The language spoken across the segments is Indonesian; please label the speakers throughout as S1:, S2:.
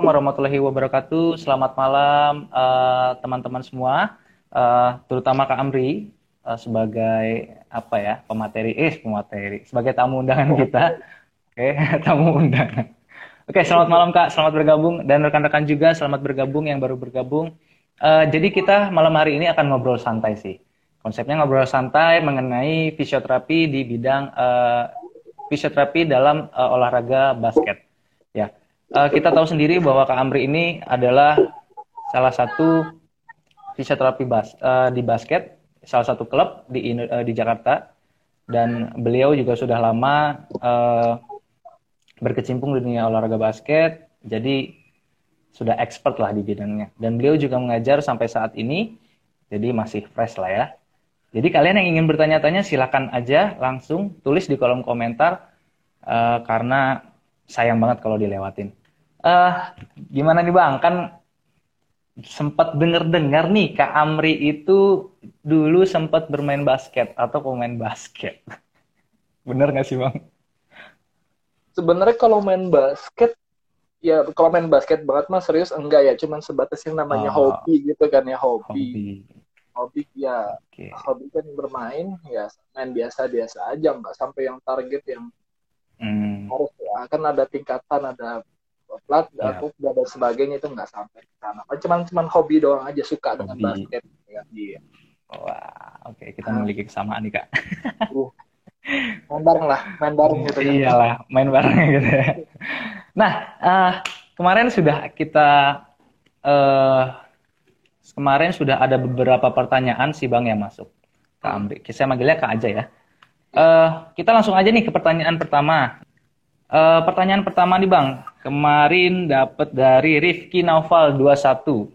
S1: Assalamualaikum warahmatullahi wabarakatuh. Selamat malam uh, teman-teman semua, uh, terutama Kak Amri uh, sebagai apa ya pemateri, eh pemateri, sebagai tamu undangan kita. Oke, okay, tamu undangan. Oke, okay, selamat malam Kak, selamat bergabung dan rekan-rekan juga selamat bergabung yang baru bergabung. Uh, jadi kita malam hari ini akan ngobrol santai sih. Konsepnya ngobrol santai mengenai fisioterapi di bidang uh, fisioterapi dalam uh, olahraga basket. Ya, uh, kita tahu sendiri bahwa Kak Amri ini adalah salah satu fisioterapi bas, uh, di basket, salah satu klub di uh, di Jakarta, dan beliau juga sudah lama uh, berkecimpung di dunia olahraga basket, jadi sudah expert lah di bidangnya. Dan beliau juga mengajar sampai saat ini, jadi masih fresh lah ya. Jadi kalian yang ingin bertanya-tanya silakan aja langsung tulis di kolom komentar uh, karena sayang banget kalau dilewatin uh, gimana nih bang? Kan sempat dengar-dengar nih Kak Amri itu dulu sempat bermain basket. Atau pemain basket? Bener nggak sih bang?
S2: Sebenarnya kalau main basket ya kalau main basket banget mah serius enggak ya. Cuman sebatas yang namanya oh. hobi gitu kan ya hobi. Hobi, hobi ya okay. hobi kan bermain ya main biasa biasa aja. Nggak sampai yang target yang hmm. harus ya kan ada tingkatan ada plat yeah. aku dan sebagainya itu nggak sampai ke sana cuman cuman hobi doang aja suka hobi. dengan basket ya iya
S1: wah oke okay. kita nah. memiliki kesamaan nih kak uh,
S2: main bareng lah main bareng gitu
S1: kan. iyalah main bareng gitu ya. nah uh, kemarin sudah kita uh, kemarin sudah ada beberapa pertanyaan sih bang yang masuk kak Amri saya manggilnya kak aja ya uh, kita langsung aja nih ke pertanyaan pertama Uh, pertanyaan pertama nih Bang, kemarin dapat dari Rifki Naufal 21.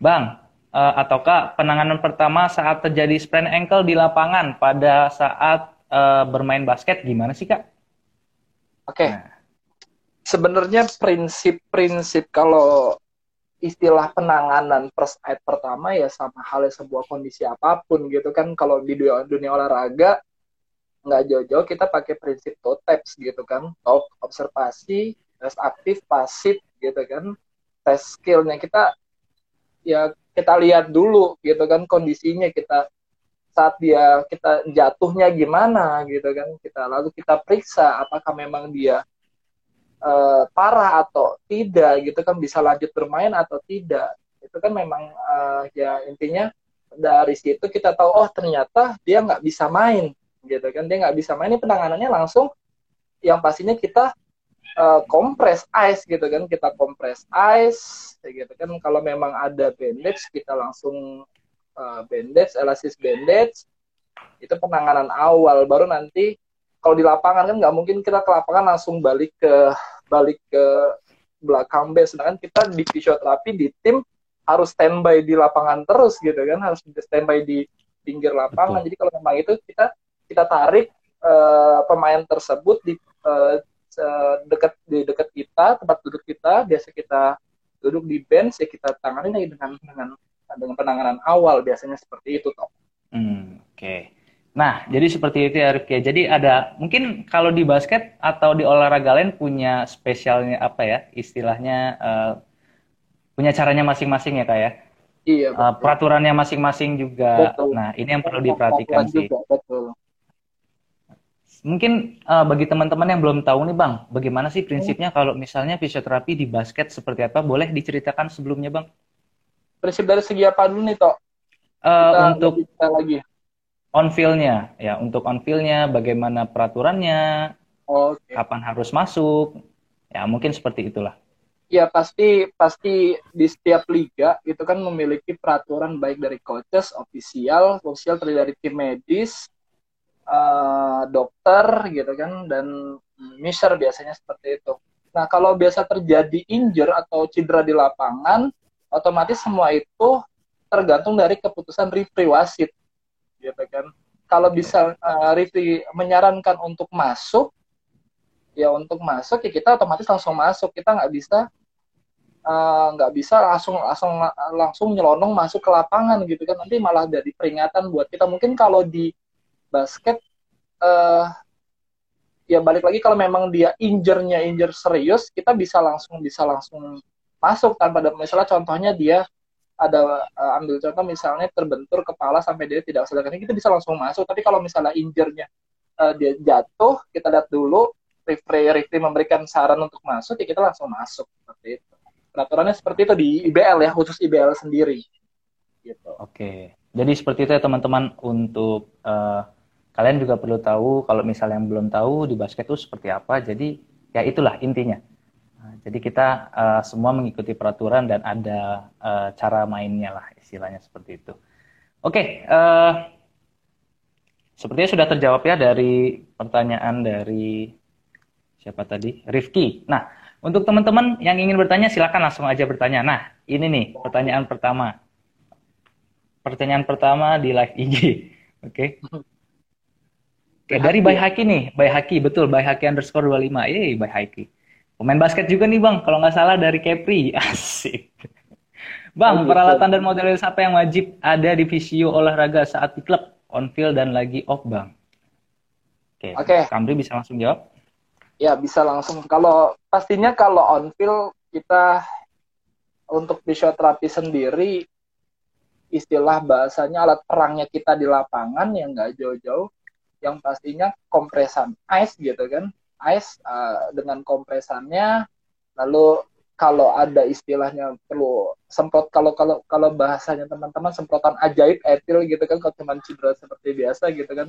S1: Bang, uh, ataukah penanganan pertama saat terjadi sprain ankle di lapangan pada saat uh, bermain basket gimana sih Kak?
S2: Oke. Okay. Nah. Sebenarnya prinsip-prinsip kalau istilah penanganan first aid pertama ya sama halnya sebuah kondisi apa pun gitu kan kalau di dunia, dunia olahraga nggak jauh-jauh kita pakai prinsip TOTEPS gitu kan. Talk observasi tes aktif pasif gitu kan. Tes skillnya kita ya kita lihat dulu gitu kan kondisinya kita. Saat dia kita jatuhnya gimana gitu kan kita. Lalu kita periksa apakah memang dia uh, parah atau tidak gitu kan. Bisa lanjut bermain atau tidak. Itu kan memang uh, ya intinya dari situ kita tahu oh ternyata dia nggak bisa main gitu kan. Dia nggak bisa main. Ini penanganannya langsung yang pastinya kita uh, kompres ice gitu kan. Kita kompres ice gitu kan. Kalau memang ada bandage kita langsung uh, bandage elasis bandage. Itu penanganan awal. Baru nanti kalau di lapangan kan nggak mungkin kita ke lapangan langsung balik ke balik ke belakang base. Sedangkan kita di fisioterapi di tim harus standby di lapangan terus gitu kan. Harus standby di pinggir lapangan. Betul. jadi kalau memang itu kita kita tarik uh, pemain tersebut di uh, dekat di dekat kita tempat duduk kita biasa kita duduk di bench ya kita tangani lagi dengan dengan dengan penanganan awal biasanya seperti itu toh.
S1: Hmm, Oke. Okay. Nah, jadi seperti itu ya Rifki. Jadi ada mungkin kalau di basket atau di olahraga lain punya spesialnya apa ya istilahnya uh, punya caranya masing-masing ya kak ya. Iya. Uh, peraturannya masing-masing juga. Betul. Nah, ini yang perlu diperhatikan sih. betul. Mungkin uh, bagi teman-teman yang belum tahu nih Bang, bagaimana sih prinsipnya kalau misalnya fisioterapi di basket seperti apa? Boleh diceritakan sebelumnya Bang?
S2: Prinsip dari segi apa dulu nih Tok?
S1: Uh, untuk kita lagi. on field-nya, ya untuk on field-nya, bagaimana peraturannya, okay. kapan harus masuk, ya mungkin seperti itulah.
S2: Ya pasti pasti di setiap liga itu kan memiliki peraturan baik dari coaches, ofisial, ofisial terdiri dari tim medis, uh, dokter gitu kan dan miser biasanya seperti itu. Nah kalau biasa terjadi injur atau cedera di lapangan, otomatis semua itu tergantung dari keputusan referee wasit, gitu kan. Kalau bisa uh, referee menyarankan untuk masuk, ya untuk masuk ya kita otomatis langsung masuk. Kita nggak bisa eh, nggak uh, bisa langsung langsung langsung nyelonong masuk ke lapangan gitu kan nanti malah jadi peringatan buat kita mungkin kalau di basket uh, ya balik lagi kalau memang dia injernya injer serius kita bisa langsung bisa langsung masuk tanpa ada misalnya contohnya dia ada uh, ambil contoh misalnya terbentur kepala sampai dia tidak sadarkan kita bisa langsung masuk tapi kalau misalnya injernya uh, dia jatuh kita lihat dulu referee referee memberikan saran untuk masuk ya kita langsung masuk. Seperti itu. Peraturannya seperti itu di IBL ya khusus IBL sendiri.
S1: Gitu. Oke. Jadi seperti itu ya teman-teman untuk uh, kalian juga perlu tahu kalau misalnya yang belum tahu di basket itu seperti apa. Jadi ya itulah intinya. Nah, jadi kita uh, semua mengikuti peraturan dan ada uh, cara mainnya lah istilahnya seperti itu. Oke, okay, uh, sepertinya sudah terjawab ya dari pertanyaan dari siapa tadi, Rifki. Nah, untuk teman-teman yang ingin bertanya silakan langsung aja bertanya. Nah, ini nih pertanyaan pertama. Pertanyaan pertama di live IG. Oke. Okay. Oke, dari Bay Haki nih, Bay Haki, betul, Bay Haki underscore 25. Yeay, Bay Haki. Pemain basket juga nih Bang, kalau nggak salah dari Kepri. Asik. Bang, oh, gitu. peralatan dan model apa yang wajib ada di visio olahraga saat di klub, on field dan lagi off Bang? Oke, okay. Kamri bisa langsung jawab?
S2: Ya, bisa langsung. Kalau pastinya kalau on field kita untuk fisioterapi sendiri istilah bahasanya alat perangnya kita di lapangan yang nggak jauh-jauh yang pastinya kompresan ice gitu kan. Ice uh, dengan kompresannya lalu kalau ada istilahnya perlu semprot kalau kalau kalau bahasanya teman-teman semprotan ajaib etil gitu kan kalau cuma cedera seperti biasa gitu kan.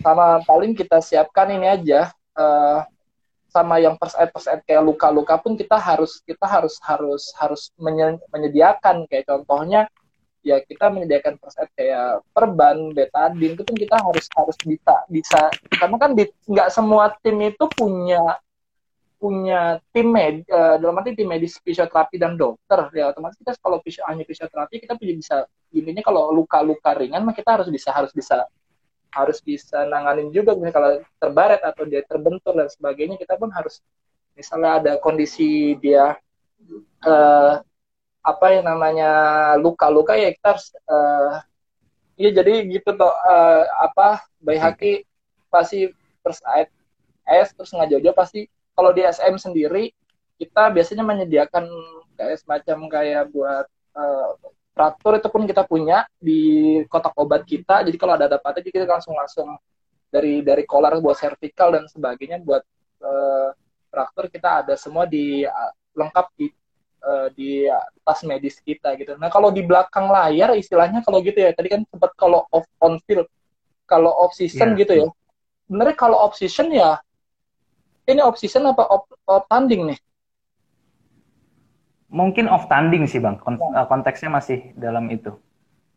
S2: Sama paling kita siapkan ini aja uh, sama yang first aid first aid kayak luka-luka pun kita harus kita harus harus harus menyediakan. Kayak contohnya ya kita menyediakan perset kayak perban, betadin itu pun kita harus harus bisa bisa. Karena kan nggak semua tim itu punya punya tim med uh, dalam arti tim medis fisioterapi dan dokter. Ya otomatis kita kalau fisio, hanya fisioterapi kita punya bisa intinya kalau luka-luka ringan mah kita harus bisa harus bisa harus bisa nanganin juga. Misalnya kalau terbaret atau dia terbentur dan sebagainya kita pun harus misalnya ada kondisi dia uh, apa yang namanya luka-luka ya kita harus uh, ya jadi gitu toh uh, apa bayi haki pasti first aid S terus nggak jauh-jauh pasti kalau di SM sendiri kita biasanya menyediakan kayak semacam kayak buat uh, traktor itu pun kita punya di kotak obat kita. Jadi kalau ada dapatnya kita langsung langsung dari dari kolar buat vertikal dan sebagainya buat uh, traktor kita ada semua di uh, lengkap di uh, di tas medis kita gitu. Nah kalau di belakang layar istilahnya kalau gitu ya tadi kan sempat kalau off on field, kalau off season yeah. gitu ya. Sebenarnya kalau off season ya ini off season apa off, off tanding nih?
S1: Mungkin off tanding sih bang, Kont ya. konteksnya masih dalam itu.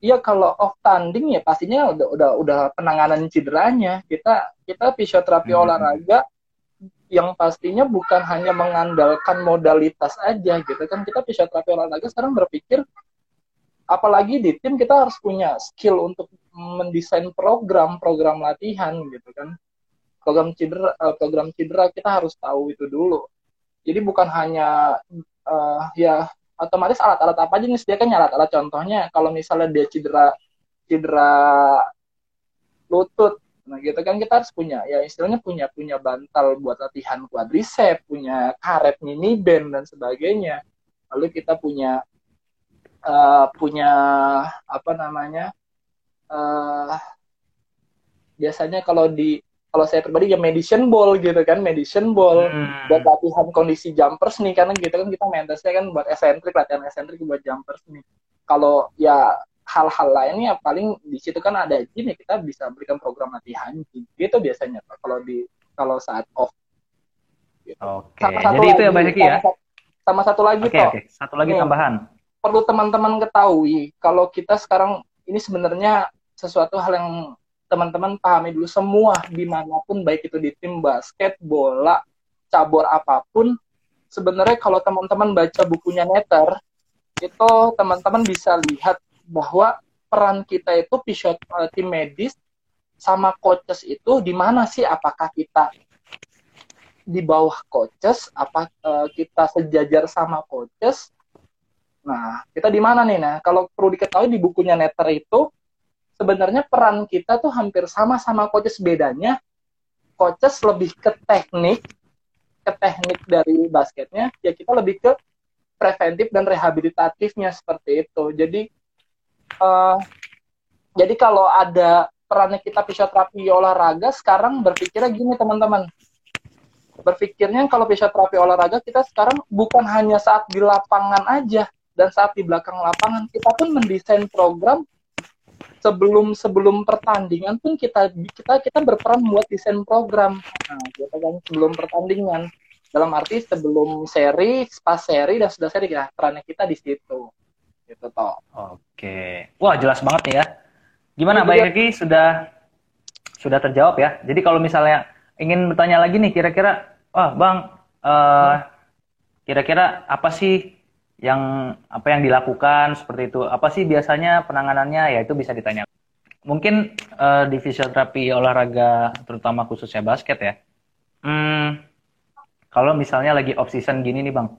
S2: Iya kalau off tanding ya pastinya udah udah udah penanganan cederanya kita kita fisioterapi hmm. olahraga yang pastinya bukan hanya mengandalkan modalitas aja gitu kan. Kita fisioterapi olahraga sekarang berpikir apalagi di tim kita harus punya skill untuk mendesain program program latihan gitu kan. Program cedera eh, program cedera kita harus tahu itu dulu. Jadi bukan hanya uh, ya otomatis alat-alat apa aja nih sediakan alat-alat contohnya. Kalau misalnya dia cedera cedera lutut Nah, gitu kan kita harus punya ya istilahnya punya punya bantal buat latihan quadricep, punya karet mini band dan sebagainya. Lalu kita punya uh, punya apa namanya? Uh, biasanya kalau di kalau saya pribadi ya medicine ball gitu kan, medicine ball hmm. buat latihan kondisi jumpers nih karena gitu kan kita mentesnya kan buat esentrik latihan esentrik buat jumpers nih. Kalau ya hal-hal lainnya paling di situ kan ada gym ya kita bisa berikan program latihan gitu biasanya kalau di kalau saat off.
S1: Gitu. Oke. Okay. Jadi lagi, itu ya banyak ya.
S2: Sama satu lagi okay, toh. Okay.
S1: Satu lagi tambahan.
S2: Perlu teman-teman ketahui kalau kita sekarang ini sebenarnya sesuatu hal yang teman-teman pahami dulu semua di mana pun baik itu di tim basket, bola, cabur apa pun sebenarnya kalau teman-teman baca bukunya Netter itu teman-teman bisa lihat bahwa peran kita itu fisio uh, tim medis sama coaches itu di mana sih? Apakah kita di bawah coaches? Apa uh, kita sejajar sama coaches? Nah kita di mana nih? Nah kalau perlu diketahui di bukunya Netter itu sebenarnya peran kita tuh hampir sama sama coaches. Bedanya coaches lebih ke teknik ke teknik dari basketnya ya kita lebih ke preventif dan rehabilitatifnya seperti itu. Jadi uh, jadi kalau ada perannya kita fisioterapi olahraga, sekarang berpikirnya gini teman-teman. Berpikirnya kalau fisioterapi olahraga kita sekarang bukan hanya saat di lapangan aja dan saat di belakang lapangan, kita pun mendesain program sebelum sebelum pertandingan pun kita kita kita berperan buat desain program. Nah, gitu kan sebelum pertandingan. Dalam arti sebelum seri pas seri dan sudah seri ya perannya kita di situ gitu toh.
S1: Oke. Wah jelas banget nih ya. Gimana Mbak Eki sudah sudah terjawab ya? Jadi kalau misalnya ingin bertanya lagi nih kira-kira wah bang uh, kira-kira apa sih yang apa yang dilakukan seperti itu? Apa sih biasanya penanganannya? Ya itu bisa ditanya. Mungkin uh, di fisioterapi olahraga terutama khususnya basket ya. Hmm, kalau misalnya lagi off season gini nih bang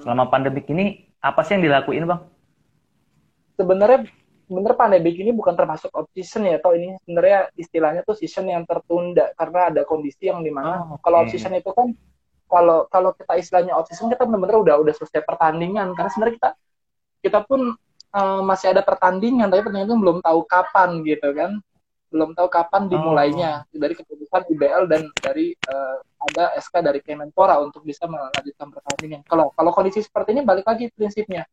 S1: selama pandemik ini apa sih yang dilakuin bang
S2: sebenarnya sebenarnya pandemik ini bukan termasuk off season ya atau ini sebenarnya istilahnya tuh season yang tertunda karena ada kondisi yang di mana oh, okay. kalau off season itu kan kalau kalau kita istilahnya off season kita benar-benar udah udah selesai pertandingan karena sebenarnya kita kita pun uh, masih ada pertandingan tapi pertandingan itu belum tahu kapan gitu kan belum tahu kapan dimulainya oh. dari keputusan IBL dan dari uh, ada SK dari Kemenpora untuk bisa melanjutkan pertandingan. Kalau kalau kondisi seperti ini balik lagi prinsipnya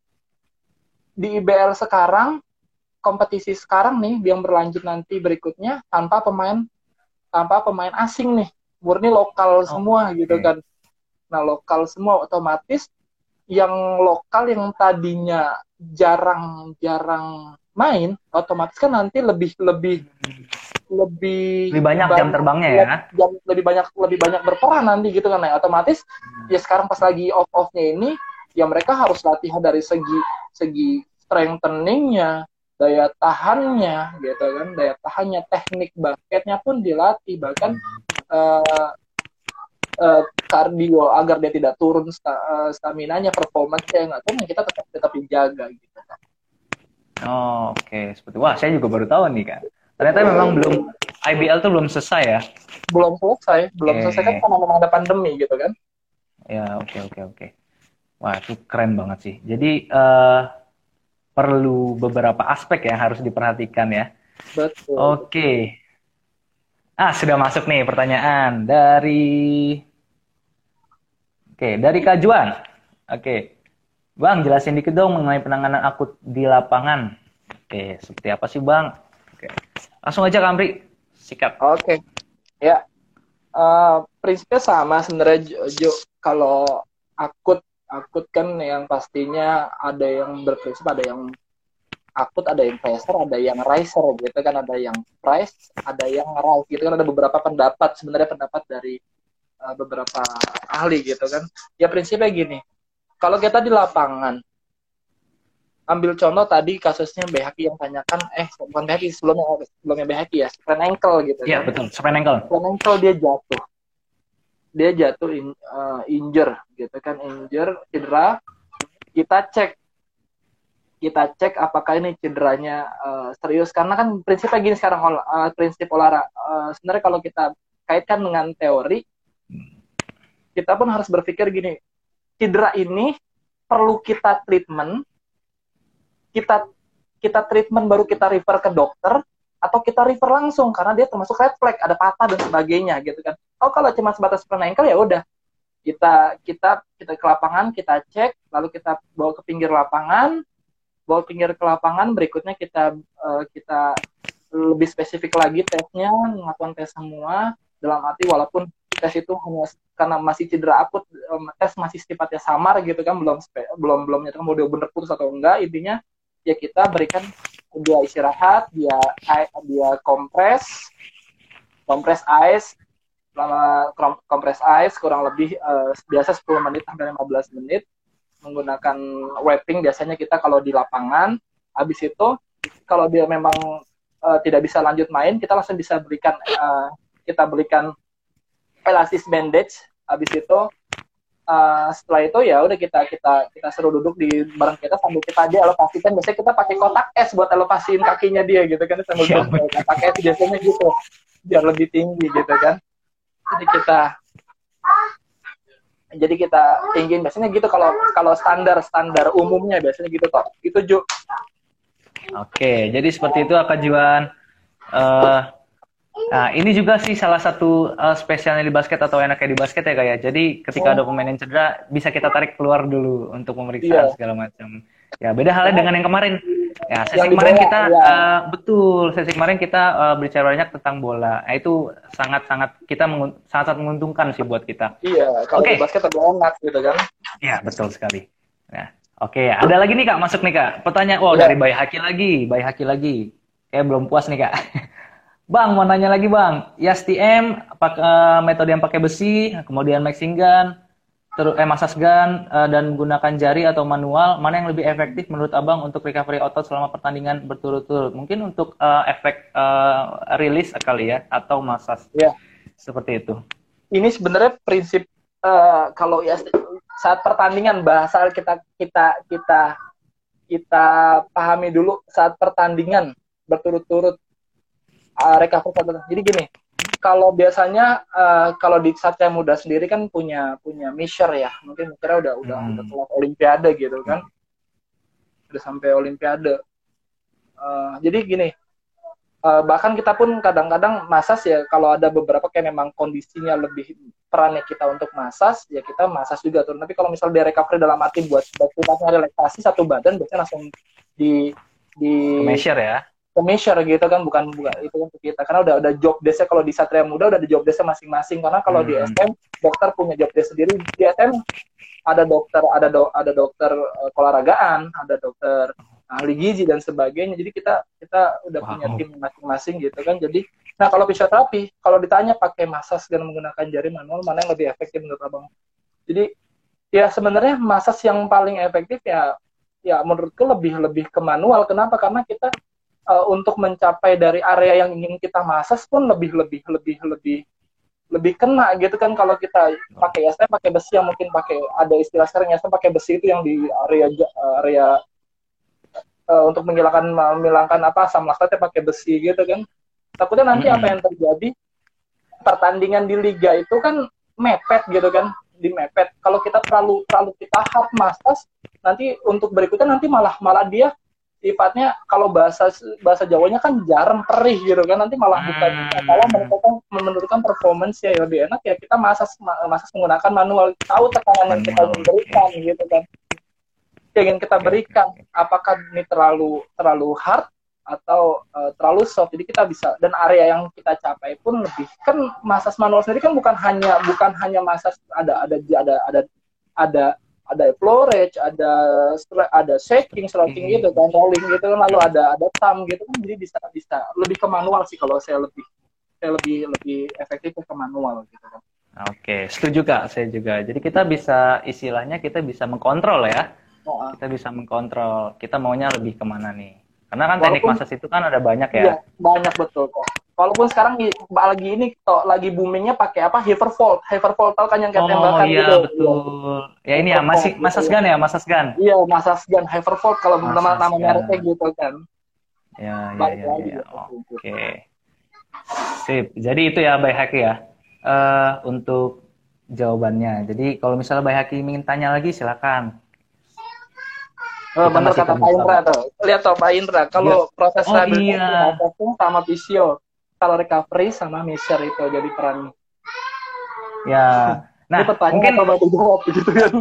S2: di IBL sekarang kompetisi sekarang nih yang berlanjut nanti berikutnya tanpa pemain tanpa pemain asing nih murni lokal oh, semua okay. gitu kan Nah, lokal semua otomatis yang lokal yang tadinya jarang-jarang main, otomatis kan nanti lebih lebih lebih
S1: lebih banyak, jam terbangnya ya.
S2: Jam, lebih banyak lebih banyak berperan nanti gitu kan ya. Otomatis hmm. ya sekarang pas lagi off-offnya ini ya mereka harus latihan dari segi segi strengtheningnya, daya tahannya gitu kan, daya tahannya, teknik basketnya pun dilatih bahkan uh, uh, kardio agar dia tidak turun sta, uh, stamina-nya, performanya nggak turun, kita tetap tetap dijaga gitu.
S1: Oh, oke, okay. seperti wah saya juga baru tahu nih kan. Ternyata memang belum IBL tuh belum selesai ya?
S2: Belum selesai, belum okay. selesai kan karena memang ada pandemi gitu kan.
S1: Ya, oke okay, oke okay, oke. Okay. Wah, itu keren banget sih. Jadi uh, perlu beberapa aspek yang harus diperhatikan ya.
S2: Betul.
S1: Oke. Okay. Ah, sudah masuk nih pertanyaan dari Oke, dari Kajuan. Oke. Bang, jelasin dikit dong mengenai penanganan akut di lapangan. Oke, seperti apa sih Bang? Oke. Langsung aja Kamri, sikat.
S2: Oke. Ya. Uh, prinsipnya sama sebenarnya Jo. Kalau akut akut kan yang pastinya ada yang berprinsip ada yang akut ada yang pressure ada yang riser gitu kan ada yang price ada yang rise gitu kan ada beberapa pendapat sebenarnya pendapat dari uh, beberapa ahli gitu kan. Ya prinsipnya gini, kalau kita di lapangan, ambil contoh tadi kasusnya BHK yang tanyakan, eh bukan BHK sebelumnya sebelumnya BHK ya, sprain ankle gitu.
S1: Iya kan. betul, sprain ankle.
S2: Sprain ankle dia jatuh, dia jatuh in, uh, injure gitu kan, injure cedera, kita cek. Kita cek apakah ini cederanya uh, serius. Karena kan prinsipnya gini sekarang uh, prinsip olahraga uh, sebenarnya kalau kita kaitkan dengan teori kita pun harus berpikir gini, cedera ini perlu kita treatment, kita kita treatment baru kita refer ke dokter atau kita refer langsung karena dia termasuk red flag, ada patah dan sebagainya gitu kan. Oh kalau cuma sebatas ankle ya udah. Kita kita kita ke lapangan kita cek lalu kita bawa ke pinggir lapangan. Bawa pinggir ke lapangan berikutnya kita uh, kita lebih spesifik lagi tesnya melakukan tes semua. Dalam arti walaupun tes itu hanya karena masih cedera akut tes masih sifatnya samar gitu kan belum belum belum nyatakan mau dia bener putus atau enggak intinya ya kita berikan dia istirahat dia dia kompres kompres ice lama kompres ice kurang lebih uh, biasa 10 menit sampai 15 menit menggunakan wrapping biasanya kita kalau di lapangan. Habis itu kalau dia memang uh, tidak bisa lanjut main kita langsung bisa berikan uh, kita berikan elastis bandage. Habis itu uh, setelah itu ya udah kita kita kita seru duduk di bareng kita sambil kita aja elevasikan biasanya kita pakai kotak es buat elevasiin kakinya dia gitu kan sambil ya, kotak es biasanya gitu biar lebih tinggi gitu kan. Jadi kita jadi kita tinggiin. Biasanya gitu kalau kalau standar standar umumnya biasanya gitu kok. Gitu Ju.
S1: Oke jadi seperti itu Kak Juan uh, Nah, ini juga sih salah satu uh, spesialnya di basket atau enaknya di basket ya kayak. Ya. Jadi ketika ada pemain yang cedera, bisa kita tarik keluar dulu untuk pemeriksaan yeah. segala macam. Ya, beda halnya dengan yang kemarin. Ya, sesi yang kemarin kita ya. uh, betul, sesi kemarin kita uh, berbicara banyak tentang bola. Nah, itu sangat-sangat kita sangat-sangat menguntungkan sih buat kita.
S2: Iya, kalau okay. basket terlalu enak gitu kan.
S1: Iya, betul sekali. Nah, oke, okay. ada lagi nih Kak, masuk nih Kak. Pertanyaan, wow, ya. dari Bayi Haki lagi, Bayi Haki lagi. Kayak belum puas nih Kak. Bang, mau nanya lagi Bang. ISTM, pakai uh, metode yang pakai besi, kemudian mixing gun, terus eh masas gun uh, dan gunakan jari atau manual, mana yang lebih efektif menurut Abang untuk recovery otot selama pertandingan berturut-turut? Mungkin untuk uh, efek uh, rilis kali ya atau masas.
S2: Ya.
S1: Seperti itu.
S2: Ini sebenarnya prinsip uh, kalau ya saat pertandingan bahasa kita kita kita kita pahami dulu saat pertandingan berturut-turut uh, recovery Jadi gini, kalau biasanya uh, kalau di Satya Muda sendiri kan punya punya measure ya, mungkin kira udah udah hmm. udah kelas Olimpiade gitu kan, udah sampai Olimpiade. Uh, jadi gini, uh, bahkan kita pun kadang-kadang masas ya kalau ada beberapa kayak memang kondisinya lebih perannya kita untuk masas ya kita masas juga tuh. Tapi kalau misalnya dia recovery dalam arti buat buat relaksasi satu badan biasanya langsung di di
S1: measure ya
S2: measure gitu kan bukan bukan itu kan kita. Karena udah ada job desknya kalau di Satria Muda udah ada job desknya masing-masing. Karena kalau hmm. di SM dokter punya job desk sendiri. Di SM ada dokter ada do, ada dokter uh, olahragaan ada dokter ahli gizi dan sebagainya. Jadi kita kita udah wow. punya tim masing-masing gitu kan. Jadi nah kalau fisioterapi kalau ditanya pakai masas dan menggunakan jari manual mana yang lebih efektif menurut abang? Jadi ya sebenarnya masas yang paling efektif ya ya menurutku lebih lebih ke manual. Kenapa? Karena kita uh, untuk mencapai dari area yang ingin kita masas pun lebih lebih lebih lebih lebih kena gitu kan kalau kita pakai ya saya pakai besi yang mungkin pakai ada istilah sekarang ya saya pakai besi itu yang di area area uh, untuk menghilangkan menghilangkan apa asam laktatnya pakai besi gitu kan takutnya nanti hmm. apa yang terjadi pertandingan di liga itu kan mepet gitu kan di mepet kalau kita terlalu terlalu kita hard masas nanti untuk berikutnya nanti malah malah dia sifatnya kalau bahasa bahasa Jawanya kan jarang perih gitu kan. Nanti malah bukan hmm. kalau mereka kan menentukan performance ya lebih enak ya. Kita masa masa menggunakan manual. Tahu tekanan yang kita berikan gitu kan. Yang ingin kita berikan apakah ini terlalu terlalu hard atau uh, terlalu soft? Jadi kita bisa dan area yang kita capai pun lebih kan masas manual sendiri kan bukan hanya bukan hanya masas ada ada ada ada ada ada range, ada ada shaking, sloping gitu kan, rolling gitu kan, lalu ada ada thumb gitu kan, jadi bisa bisa lebih ke manual sih kalau saya lebih saya lebih lebih efektif ke manual gitu kan.
S1: Oke, setuju kak, saya juga. Jadi kita bisa istilahnya kita bisa mengkontrol ya, oh, kita bisa mengkontrol. Kita maunya lebih ke mana nih? Karena kan teknik massage itu kan ada banyak ya. Iya,
S2: banyak betul kok. Walaupun sekarang lagi ini toh, lagi boomingnya pakai apa? Hoverfold. Hoverfold tahu kan yang kayak oh, tembakan
S1: iya, gitu. betul. Ya ini ya, masih massage gun ya, massage gun.
S2: Iya, massage gun Hoverfold kalau nama nama mereknya gitu kan.
S1: Ya, ya, ya, ya. ya. Oke. Okay. Sip. Jadi itu ya Bay Haki ya. Uh, untuk jawabannya. Jadi kalau misalnya Bay Haki ingin tanya lagi silakan.
S2: Oh, benar kata Pak Indra tuh. Lihat tuh Pak Indra, kalau ya. proses oh,
S1: rehabilitasi
S2: iya. sama fisio, kalau recovery sama measure itu jadi peran.
S1: Ya. Nah, mungkin apa jawab gitu kan.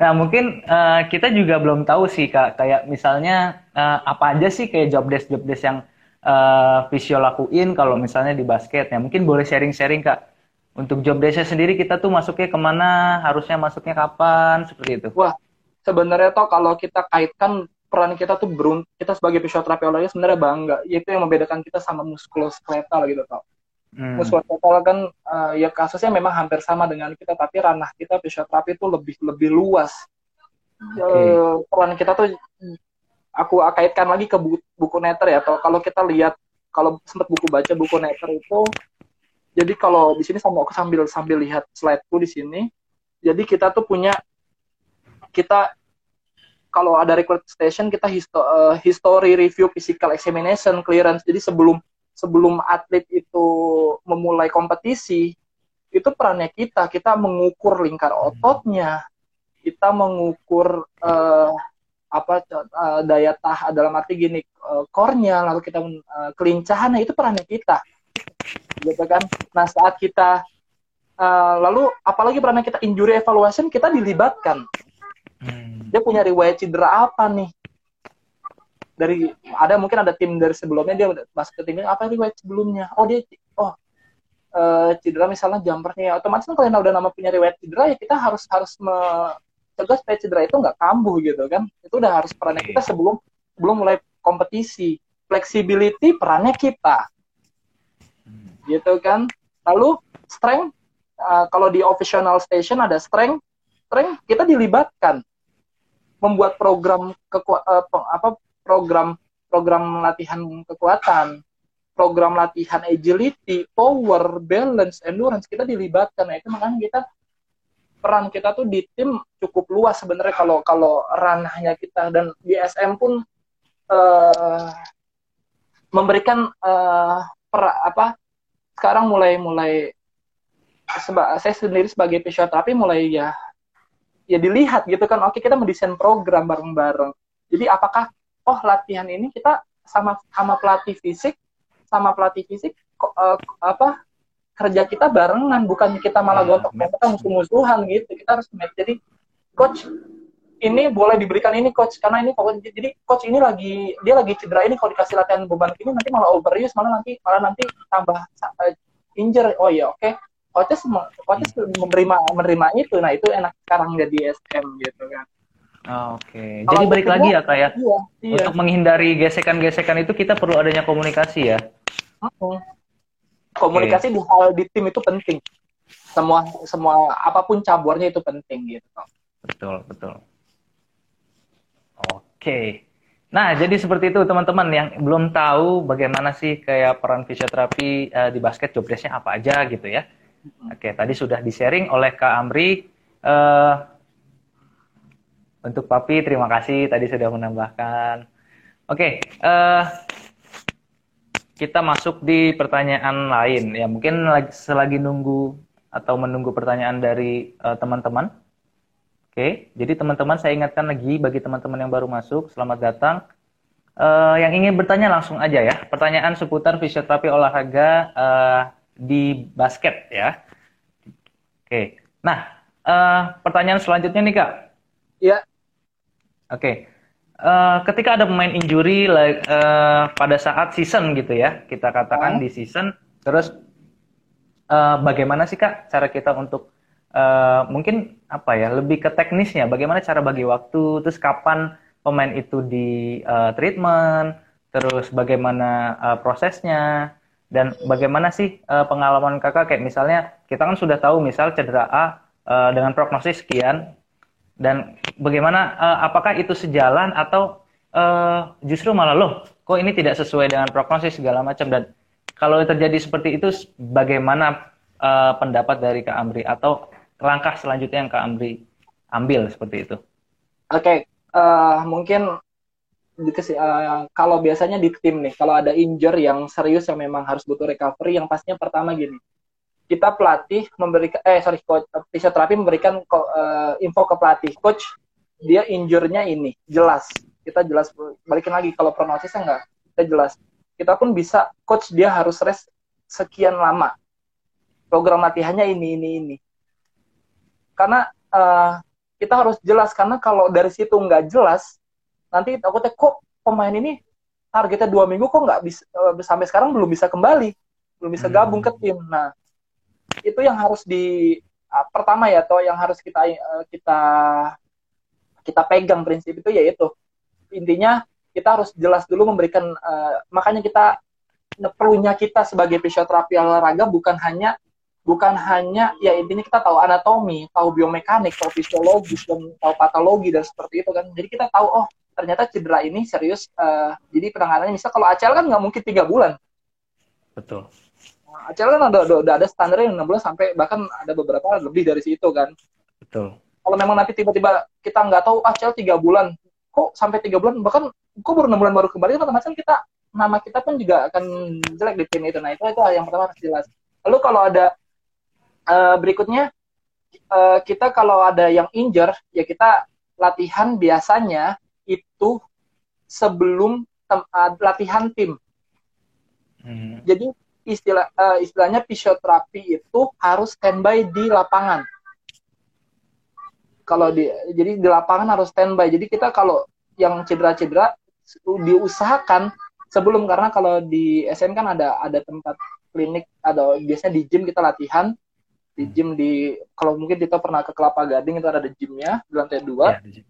S1: nah, mungkin uh, kita juga belum tahu sih Kak, kayak misalnya uh, apa aja sih kayak job desk job desk yang uh, visio lakuin kalau misalnya di basket ya. Mungkin boleh sharing-sharing Kak. Untuk job desknya sendiri kita tuh masuknya ke mana, harusnya masuknya kapan, seperti itu.
S2: Wah, sebenarnya toh kalau kita kaitkan peran kita tuh berun kita sebagai fisioterapi olahraga sebenarnya bangga itu yang membedakan kita sama muskuloskeletal gitu toh hmm. muskuloskeletal kan uh, ya kasusnya memang hampir sama dengan kita tapi ranah kita fisioterapi itu lebih lebih luas okay. uh, peran kita tuh aku kaitkan lagi ke buku, buku netter ya kalau kita lihat kalau sempat buku baca buku netter itu jadi kalau di sini sama aku sambil sambil lihat slideku di sini jadi kita tuh punya kita kalau ada record station kita histo uh, history review physical examination clearance. Jadi sebelum sebelum atlet itu memulai kompetisi itu perannya kita. Kita mengukur lingkar ototnya. Kita mengukur uh, apa uh, daya tah dalam arti gini uh, core-nya lalu kita uh, kelincahannya itu perannya kita. Gitu kan? Nah saat kita uh, lalu apalagi perannya kita injury evaluation kita dilibatkan hmm. dia punya riwayat cedera apa nih? Dari ada mungkin ada tim dari sebelumnya dia masuk ke timnya apa riwayat sebelumnya? Oh dia oh uh, cedera misalnya jumpernya otomatis kan kalau udah nama punya riwayat cedera ya kita harus harus mencegah supaya cedera itu nggak kambuh gitu kan? Itu udah harus perannya kita sebelum belum mulai kompetisi. Flexibility perannya kita. Gitu kan? Lalu strength uh, kalau di official station ada strength strength kita dilibatkan membuat program keku uh, apa program program latihan kekuatan program latihan agility, power, balance, endurance kita dilibatkan. Nah, itu makanya kita peran kita tuh di tim cukup luas sebenarnya kalau kalau ranahnya kita dan di SM pun uh, memberikan uh, per, apa sekarang mulai mulai seba, saya sendiri sebagai fisioterapi mulai ya ya dilihat gitu kan. Oke kita mendesain program bareng-bareng. Jadi apakah oh latihan ini kita sama sama pelatih fisik sama pelatih fisik uh, apa kerja kita barengan bukan kita malah iya, gontok kita musuh-musuhan gitu. Kita harus match. Jadi coach ini boleh diberikan ini coach karena ini pokoknya jadi coach ini lagi dia lagi cedera ini kalau dikasih latihan beban ini nanti malah overuse malah nanti malah nanti tambah uh, injury. Oh iya oke. okay. Coaches coaches menerima menerima itu nah itu enak sekarang jadi SM gitu kan
S1: Oh, Oke, okay. jadi balik lagi ya kak ya. Iya, iya. Untuk menghindari gesekan-gesekan itu kita perlu adanya komunikasi ya.
S2: Komunikasi okay. di hal di tim itu penting. Semua semua apa pun caburnya itu penting gitu.
S1: Betul betul. Oke. Okay. Nah, jadi seperti itu teman-teman yang belum tahu bagaimana sih kayak peran fisioterapi uh, di basket jobdesknya apa aja gitu ya. Oke, tadi sudah di-sharing oleh Kak Amri. Uh, untuk Papi, terima kasih tadi sudah menambahkan. Oke, uh, eh, kita masuk di pertanyaan lain. Ya, mungkin lagi, selagi nunggu atau menunggu pertanyaan dari uh, teman-teman. Oke, okay, jadi teman-teman saya ingatkan lagi bagi teman-teman yang baru masuk, selamat datang. Uh, yang ingin bertanya langsung aja ya. Pertanyaan seputar fisioterapi olahraga uh, di basket ya. Oke, nah uh, pertanyaan selanjutnya nih kak.
S2: Ya.
S1: Oke. Okay. Uh, ketika ada pemain injury uh, pada saat season gitu ya, kita katakan oh. di season, terus uh, bagaimana sih kak cara kita untuk uh, mungkin apa ya lebih ke teknisnya, bagaimana cara bagi waktu, terus kapan pemain itu di uh, treatment, terus bagaimana uh, prosesnya, dan bagaimana sih uh, pengalaman kakak kayak misalnya kita kan sudah tahu misal cedera A uh, dengan prognosis sekian dan bagaimana uh, apakah itu sejalan atau uh, justru malah loh kok ini tidak sesuai dengan prognosis segala macam dan kalau terjadi seperti itu bagaimana uh, pendapat dari Kak Amri atau langkah selanjutnya yang Kak Amri ambil seperti itu?
S2: Oke, okay. uh, mungkin uh, kalau biasanya di tim nih, kalau ada injure yang serius yang memang harus butuh recovery, yang pastinya pertama gini, kita pelatih memberikan eh sorry coach fisioterapi memberikan uh, info ke pelatih coach dia injurnya ini jelas. Kita jelas balikin lagi kalau prognosisnya enggak kita jelas. Kita pun bisa coach dia harus rest sekian lama. Program latihannya ini ini ini. Karena uh, kita harus jelas karena kalau dari situ nggak jelas nanti takutnya kok pemain ini targetnya dua minggu kok nggak bisa uh, sampai sekarang belum bisa kembali belum bisa gabung ke hmm. tim nah itu yang harus di uh, pertama ya atau yang harus kita uh, kita kita pegang prinsip itu yaitu intinya kita harus jelas dulu memberikan uh, makanya kita perlunya kita sebagai fisioterapi olahraga bukan hanya bukan hanya ya intinya kita tahu anatomi, tahu biomekanik, tahu fisiologis dan tahu patologi dan seperti itu kan. Jadi kita tahu oh ternyata cedera ini serius. Uh, jadi penanganannya misal kalau ACL kan nggak mungkin tiga bulan.
S1: Betul.
S2: ACL kan ada, udah ada standarnya yang 6 bulan sampai bahkan ada beberapa lebih dari situ kan.
S1: Betul.
S2: Kalau memang nanti tiba-tiba kita nggak tahu ACL tiga bulan, kok sampai tiga bulan bahkan kok baru enam bulan baru kembali kan macam kita nama kita pun juga akan jelek di tim itu. Nah itu itu yang pertama harus jelas. Lalu kalau ada uh, berikutnya uh, kita kalau ada yang injure ya kita latihan biasanya itu sebelum uh, latihan tim. Hmm. Jadi istilah uh, istilahnya fisioterapi itu harus standby di lapangan. Kalau di jadi di lapangan harus standby. Jadi kita kalau yang cedera-cedera diusahakan sebelum karena kalau di SM kan ada ada tempat klinik ada biasanya di gym kita latihan di gym di kalau mungkin kita pernah ke Kelapa Gading itu ada di gymnya di lantai dua. Ya,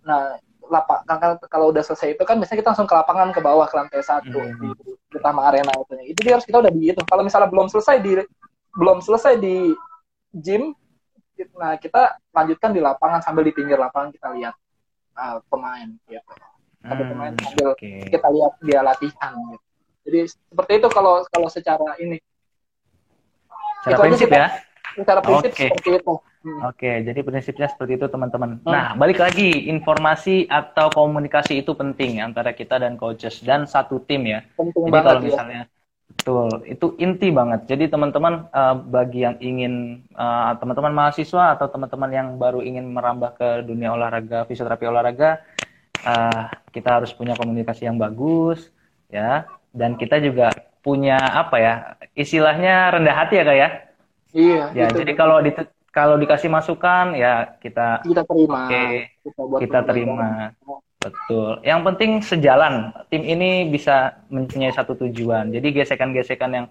S2: nah lapak kalau udah selesai itu kan biasanya kita langsung ke lapangan ke bawah ke lantai satu mm -hmm. di utama arena itu itu dia harus kita udah di itu kalau misalnya belum selesai di belum selesai di gym nah kita lanjutkan di lapangan sambil di pinggir lapangan kita lihat uh, pemain gitu hmm, pemain sambil okay. kita lihat dia latihan gitu. jadi seperti itu kalau kalau secara ini
S1: secara prinsip ya
S2: secara prinsip okay. seperti itu
S1: Hmm. Oke, jadi prinsipnya seperti itu teman-teman. Hmm. Nah, balik lagi informasi atau komunikasi itu penting antara kita dan coaches dan satu tim ya. Penting jadi kalau ya. misalnya ya. betul, itu inti banget. Jadi teman-teman uh, bagi yang ingin uh, teman-teman mahasiswa atau teman-teman yang baru ingin merambah ke dunia olahraga, fisioterapi olahraga, uh, kita harus punya komunikasi yang bagus ya. Dan kita juga punya apa ya? Istilahnya rendah hati ya, Kak ya?
S2: Iya.
S1: Ya, gitu. jadi kalau di kalau dikasih masukan ya kita
S2: kita terima.
S1: Oke, kita, kita terima. Betul. Yang penting sejalan. Tim ini bisa mempunyai satu tujuan. Jadi gesekan-gesekan yang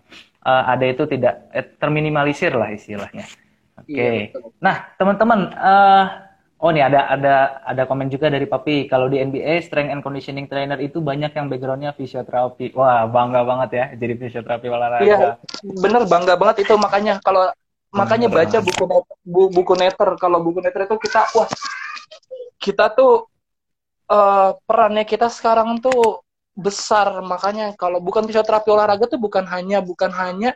S1: uh, ada itu tidak eh, terminimalisir lah istilahnya. Oke. Okay. Iya, nah, teman-teman, uh, oh nih ada ada ada komen juga dari Papi. Kalau di NBA strength and conditioning trainer itu banyak yang backgroundnya fisioterapi. Wah, bangga banget ya jadi fisioterapi olahraga. Iya,
S2: bener bangga banget itu makanya kalau makanya baca buku bu, buku netter kalau buku netter itu kita wah kita tuh uh, perannya kita sekarang tuh besar makanya kalau bukan fisioterapi olahraga tuh bukan hanya bukan hanya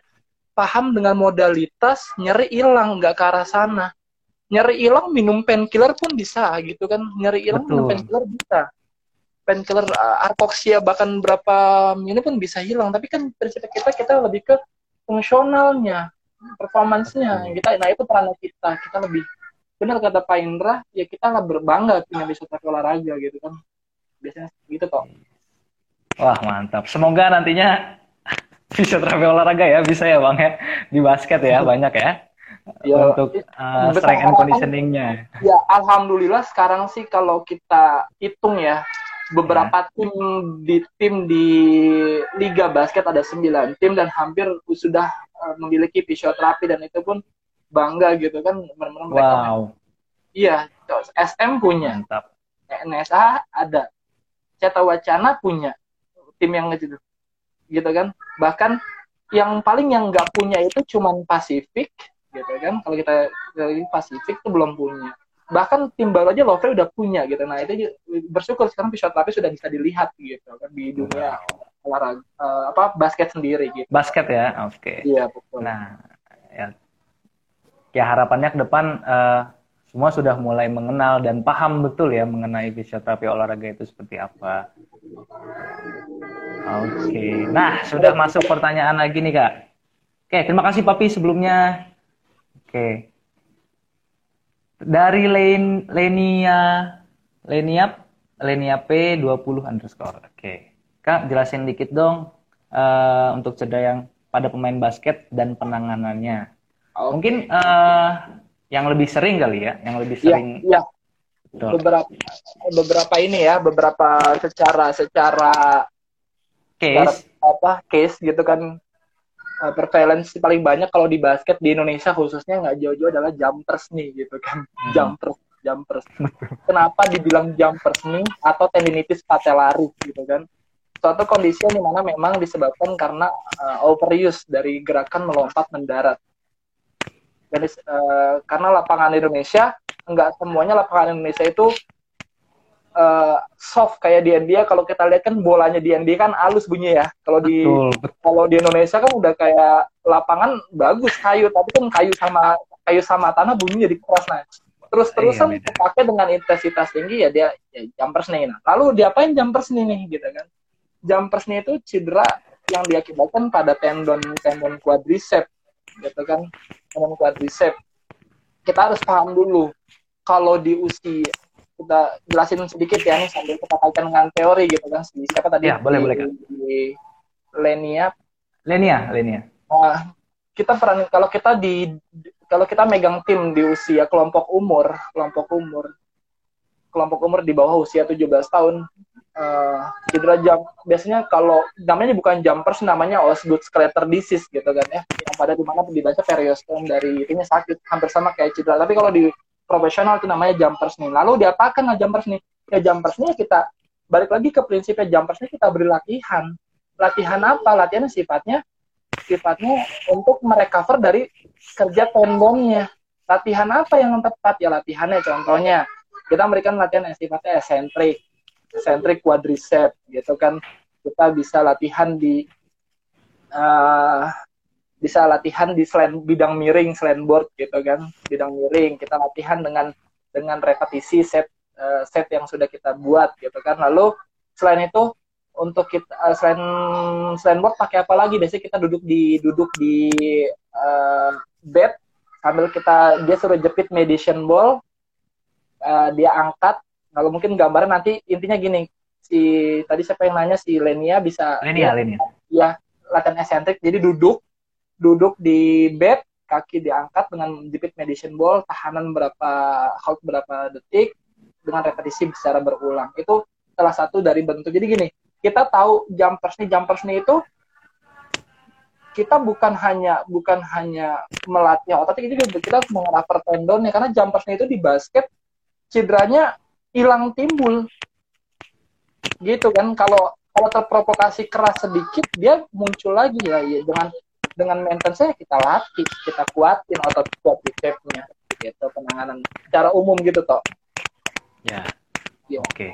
S2: paham dengan modalitas nyeri hilang nggak ke arah sana nyeri hilang minum painkiller pun bisa gitu kan. Nyeri hilang minum painkiller bisa. Painkiller uh, bahkan berapa ini pun bisa hilang. Tapi kan prinsip kita kita lebih ke fungsionalnya performancenya. Kita nah itu peran kita. Kita lebih benar kata Pak Indra ya kita lah berbangga punya fisioterapi olahraga gitu kan. Biasanya gitu toh
S1: wah mantap. Semoga nantinya fisioterapi olahraga ya bisa ya bang ya. Di basket ya banyak ya ya, untuk uh, strength and conditioningnya.
S2: Ya, alhamdulillah sekarang sih kalau kita hitung ya beberapa ya. tim di tim di liga basket ada 9 tim dan hampir sudah uh, memiliki fisioterapi dan itu pun bangga gitu kan
S1: benar-benar mereka wow.
S2: iya SM punya Mantap. NSA ada Ceta Wacana punya tim yang gitu gitu kan bahkan yang paling yang nggak punya itu cuman Pasifik gitu kan. Kalau kita dari Pasifik itu belum punya. Bahkan tim baru aja Lovre udah punya gitu. Nah itu bersyukur sekarang fisioterapi sudah bisa dilihat gitu kan di dunia olahraga uh, apa basket sendiri gitu.
S1: Basket ya? Oke. Okay.
S2: iya betul.
S1: Nah ya. Ya harapannya ke depan uh, semua sudah mulai mengenal dan paham betul ya mengenai fisioterapi olahraga itu seperti apa. Oke. Okay. nah sudah masuk pertanyaan lagi nih kak. Oke terima kasih papi sebelumnya oke dari Len Lenia Lenia Lenia P 20 underscore. Oke. Okay. Kak, jelasin dikit dong uh, untuk cedera yang pada pemain basket dan penanganannya. Okay. Mungkin uh, yang lebih sering kali ya, yang lebih iya, sering.
S2: Iya. Ya. Beberapa beberapa ini ya, beberapa secara secara
S1: case
S2: secara, apa case gitu kan uh, paling banyak kalau di basket di Indonesia khususnya nggak jauh-jauh adalah jumpers nih gitu kan. Hmm. jumpers jumpers. Kenapa dibilang jumpers nih? Atau tendinitis patellaris gitu kan. Suatu kondisi di mana memang disebabkan karena uh, overuse dari gerakan melompat mendarat. Jadi uh, karena lapangan Indonesia nggak semuanya lapangan Indonesia itu uh, soft kayak di NBA kalau kita lihat kan bolanya di NBA kan halus bunyi ya. Kalau di kalau di Indonesia kan udah kayak lapangan bagus kayu. Tapi kan kayu sama kayu sama tanah bunyi jadi keras nah. Terus terusan iya, pakai dengan intensitas tinggi ya dia ya, jumpers nih nah. Lalu diapain jumpers nih nih gitu kan. Jumpers nih itu cedera yang diakibatkan pada tendon tendon quadriceps gitu kan. Dengan quadriceps kita harus paham dulu kalau di usia kita jelasin sedikit ya nih sambil kita kaitkan dengan teori gitu kan siapa tadi?
S1: Ya, boleh,
S2: di,
S1: boleh,
S2: di Lenia.
S1: Lenia Lenia.
S2: Nah, kita peran kalau kita di kalau kita megang tim di usia kelompok umur kelompok umur kelompok umur di bawah usia 17 tahun uh, cedera jam biasanya kalau namanya bukan jumpers namanya Osgood Scrater disease gitu kan ya. Yang pada di mana dibaca periostom dari itunya sakit hampir sama kayak cedera. Tapi kalau di profesional itu namanya jumpers nih. Lalu diapakan lah jumpers nih. Ya jumpers nih kita balik lagi ke prinsipnya. Jumpers nih kita beri latihan. Latihan apa? Latihan sifatnya sifatnya untuk merecover dari kerja tendonnya latihan apa yang tepat? Ya latihannya contohnya. Kita memberikan latihan yang sifatnya eccentric. Eccentric quadricep gitu kan. Kita bisa latihan di uh, bisa latihan di selain bidang miring selain board gitu kan bidang miring kita latihan dengan dengan repetisi set uh, set yang sudah kita buat gitu kan. Lalu selain itu untuk kita uh, selain selain board pakai apa lagi? Biasanya kita duduk di duduk di uh, bed sambil kita dia suruh jepit meditation ball uh, dia angkat. Kalau mungkin gambaran nanti intinya gini si tadi siapa yang nanya si Lenia bisa
S1: Lenia ya, Lenia.
S2: Ya latihan esentrik jadi duduk duduk di bed kaki diangkat dengan jepit meditation ball tahanan berapa hold berapa detik dengan repetisi secara berulang. Itu salah satu dari bentuk. Jadi gini kita tahu jumpers nih jumpers nih itu kita bukan hanya bukan hanya melatih otot kita juga kita mengoper tendon ya karena jumpers nih itu di basket cederanya hilang timbul. Gitu kan kalau kalau terprovokasi keras sedikit dia muncul lagi. Ya, ya dengan dengan maintenance saya kita latih kita kuatin otot quadricepsnya gitu penanganan secara umum gitu toh
S1: ya, ya. oke okay.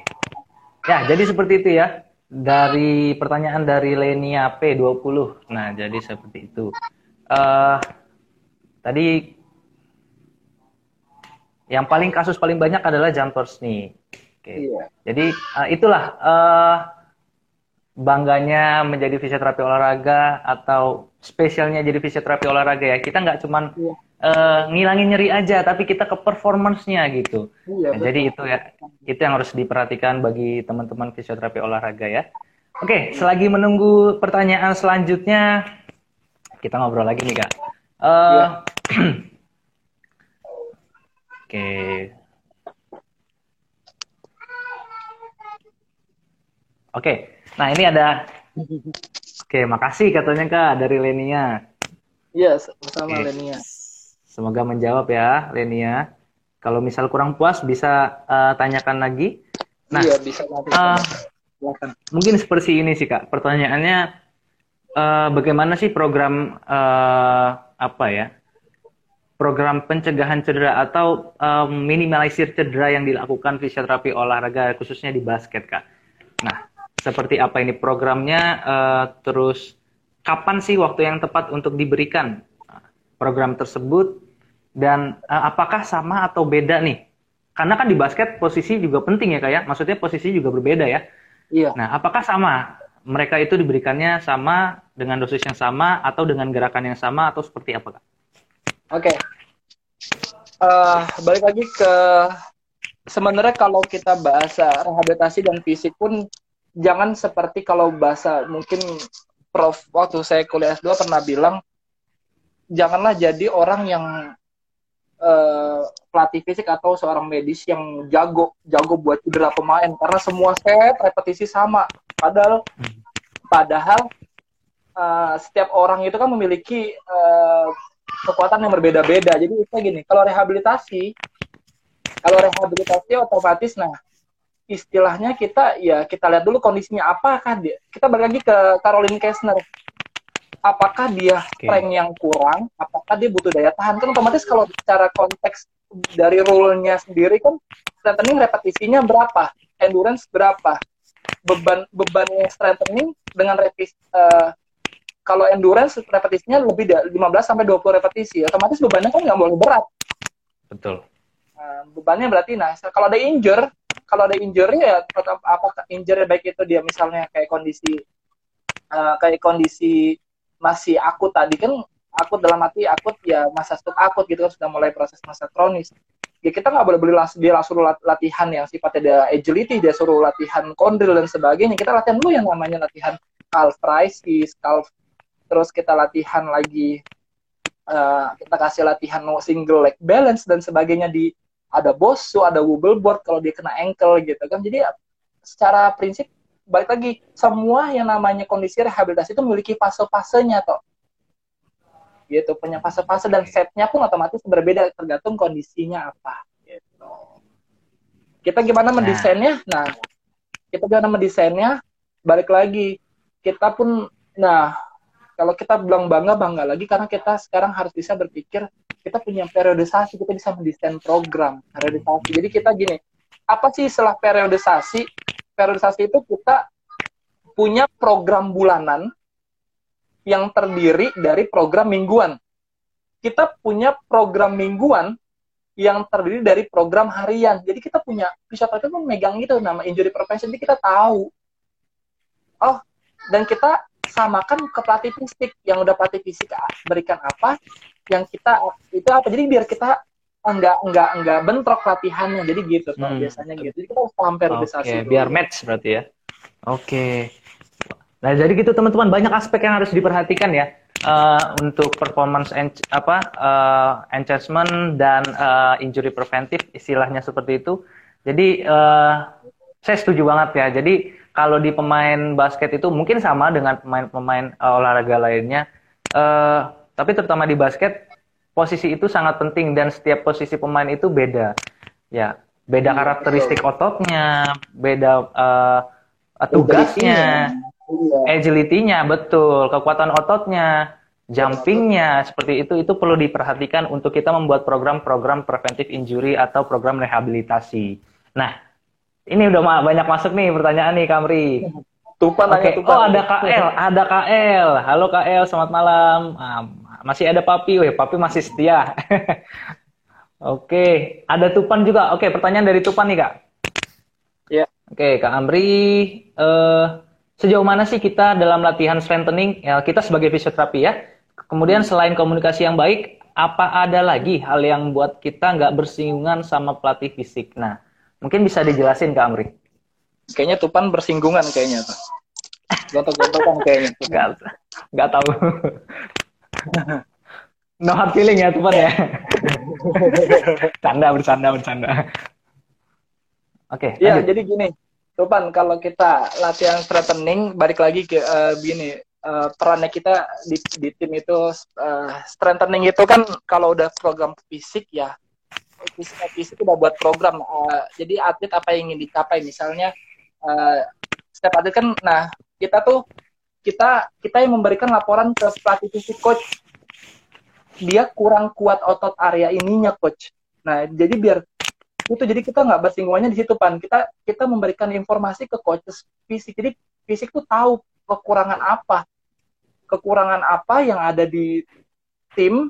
S1: ya jadi seperti itu ya dari pertanyaan dari Lenia P20 nah jadi seperti itu uh, tadi yang paling kasus paling banyak adalah jumpers nih. Oke. Iya. Jadi uh, itulah uh, bangganya menjadi fisioterapi olahraga atau spesialnya jadi fisioterapi olahraga ya. Kita nggak cuman iya. uh, ngilangin nyeri aja, tapi kita ke performance-nya gitu. Iya, nah, jadi itu ya, itu yang harus diperhatikan bagi teman-teman fisioterapi olahraga ya. Oke, selagi menunggu pertanyaan selanjutnya, kita ngobrol lagi nih kak. Uh, iya. Oke. Oke. Nah, ini ada Oke, makasih katanya Kak dari Lenia.
S2: Iya, sama Oke. Lenia.
S1: Semoga menjawab ya, Lenia. Kalau misal kurang puas bisa uh, tanyakan lagi.
S2: Nah, iya, bisa nanti. Uh,
S1: mungkin seperti ini sih Kak. Pertanyaannya uh, bagaimana sih program uh, apa ya? program pencegahan cedera atau um, minimalisir cedera yang dilakukan fisioterapi olahraga khususnya di basket kak. Nah, seperti apa ini programnya? Uh, terus kapan sih waktu yang tepat untuk diberikan program tersebut? Dan uh, apakah sama atau beda nih? Karena kan di basket posisi juga penting ya kak ya. Maksudnya posisi juga berbeda ya. Iya. Nah, apakah sama? Mereka itu diberikannya sama dengan dosis yang sama atau dengan gerakan yang sama atau seperti apa kak?
S2: Oke. Okay. Uh, eh, balik lagi ke sebenarnya kalau kita bahasa rehabilitasi dan fisik pun jangan seperti kalau bahasa mungkin Prof waktu saya kuliah S2 pernah bilang janganlah jadi orang yang uh, pelatih fisik atau seorang medis yang jago jago buat cedera pemain karena semua set repetisi sama padahal padahal uh, setiap orang itu kan memiliki uh, kekuatan yang berbeda-beda. Jadi itu gini, kalau rehabilitasi, kalau rehabilitasi otomatis, nah istilahnya kita ya kita lihat dulu kondisinya apakah dia. Kita balik lagi ke Caroline Kessner. Apakah dia okay. strength yang kurang? Apakah dia butuh daya tahan? Kan otomatis kalau secara konteks dari rule-nya sendiri kan strengthening repetisinya berapa? Endurance berapa? Beban bebannya strengthening dengan repetisi uh, kalau endurance repetisinya lebih dari 15 sampai 20 repetisi, otomatis bebannya kan nggak boleh berat.
S1: Betul.
S2: Nah, bebannya berarti nah kalau ada injure, kalau ada injury ya apa injury baik itu dia misalnya kayak kondisi uh, kayak kondisi masih akut tadi kan akut dalam arti akut ya masa stroke akut gitu kan sudah mulai proses masa kronis. Ya kita nggak boleh beli dia langsung latihan yang sifatnya ada agility dia suruh latihan kondil dan sebagainya. Kita latihan dulu yang namanya latihan calf rises calf terus kita latihan lagi uh, kita kasih latihan single leg balance dan sebagainya di ada bosu ada wobble board kalau dia kena ankle gitu kan. Jadi secara prinsip balik lagi semua yang namanya kondisi rehabilitasi itu memiliki fase-fasenya toh. Gitu punya fase-fase dan setnya pun otomatis berbeda tergantung kondisinya apa gitu. Kita gimana nah. mendesainnya? Nah kita gimana mendesainnya? Balik lagi kita pun nah kalau kita bilang bangga bangga lagi karena kita sekarang harus bisa berpikir kita punya periodisasi kita bisa mendesain program periodisasi jadi kita gini apa sih setelah periodisasi periodisasi itu kita punya program bulanan yang terdiri dari program mingguan. Kita punya program mingguan yang terdiri dari program harian. Jadi kita punya fisioterapeuti itu memegang itu nama injury prevention. Jadi kita tahu. Oh, dan kita samakan ke pelatih fisik yang udah pelatih fisik berikan apa, yang kita itu apa. Jadi biar kita enggak enggak enggak bentrok latihannya. Jadi gitu hmm. biasanya gitu. Jadi kita paham periodisasi.
S1: Okay, biar match berarti ya. Oke. Okay. Nah, jadi gitu teman-teman banyak aspek yang harus diperhatikan ya uh, untuk performance en apa uh, enhancement dan uh, injury preventive istilahnya seperti itu. Jadi uh, saya setuju banget ya. Jadi kalau di pemain basket itu mungkin sama dengan pemain-pemain uh, olahraga lainnya, uh, tapi terutama di basket posisi itu sangat penting dan setiap posisi pemain itu beda. Ya, beda iya, karakteristik ototnya, beda uh, tugasnya Iya. Agility-nya betul, kekuatan ototnya, jumpingnya seperti itu itu perlu diperhatikan untuk kita membuat program-program preventive injury atau program rehabilitasi. Nah, ini udah banyak masuk nih pertanyaan nih Kamri. Tupan okay. oh ada KL, ada KL. Halo KL, selamat malam. Masih ada Papi, weh Papi masih setia. Oke, ada Tupan juga. Oke, pertanyaan dari Tupan nih Kak.
S2: Iya.
S1: Oke, Kak Amri, uh, sejauh mana sih kita dalam latihan strengthening ya kita sebagai fisioterapi ya kemudian selain komunikasi yang baik apa ada lagi hal yang buat kita nggak bersinggungan sama pelatih fisik nah mungkin bisa dijelasin kak Amri
S2: kayaknya Tupan bersinggungan kayaknya tuh gontok-gontokan kayaknya
S1: nggak nggak tahu no hard feeling ya Tupan ya. Bercanda bercanda bercanda.
S2: Oke okay, iya jadi gini. Tupan, kalau kita latihan strengthening, balik lagi ke uh, gini, uh, perannya kita di, di tim itu uh, strengthening itu kan kalau udah program fisik ya, fisik fisik udah buat program. Uh, jadi atlet apa yang ingin dicapai, misalnya uh, setiap atlet kan, nah kita tuh kita kita yang memberikan laporan ke pelatih fisik coach, dia kurang kuat otot area ininya coach. Nah jadi biar itu jadi kita nggak bersinggungannya di situ pan. Kita kita memberikan informasi ke coaches fisik. Jadi fisik tuh tahu kekurangan apa kekurangan apa yang ada di tim.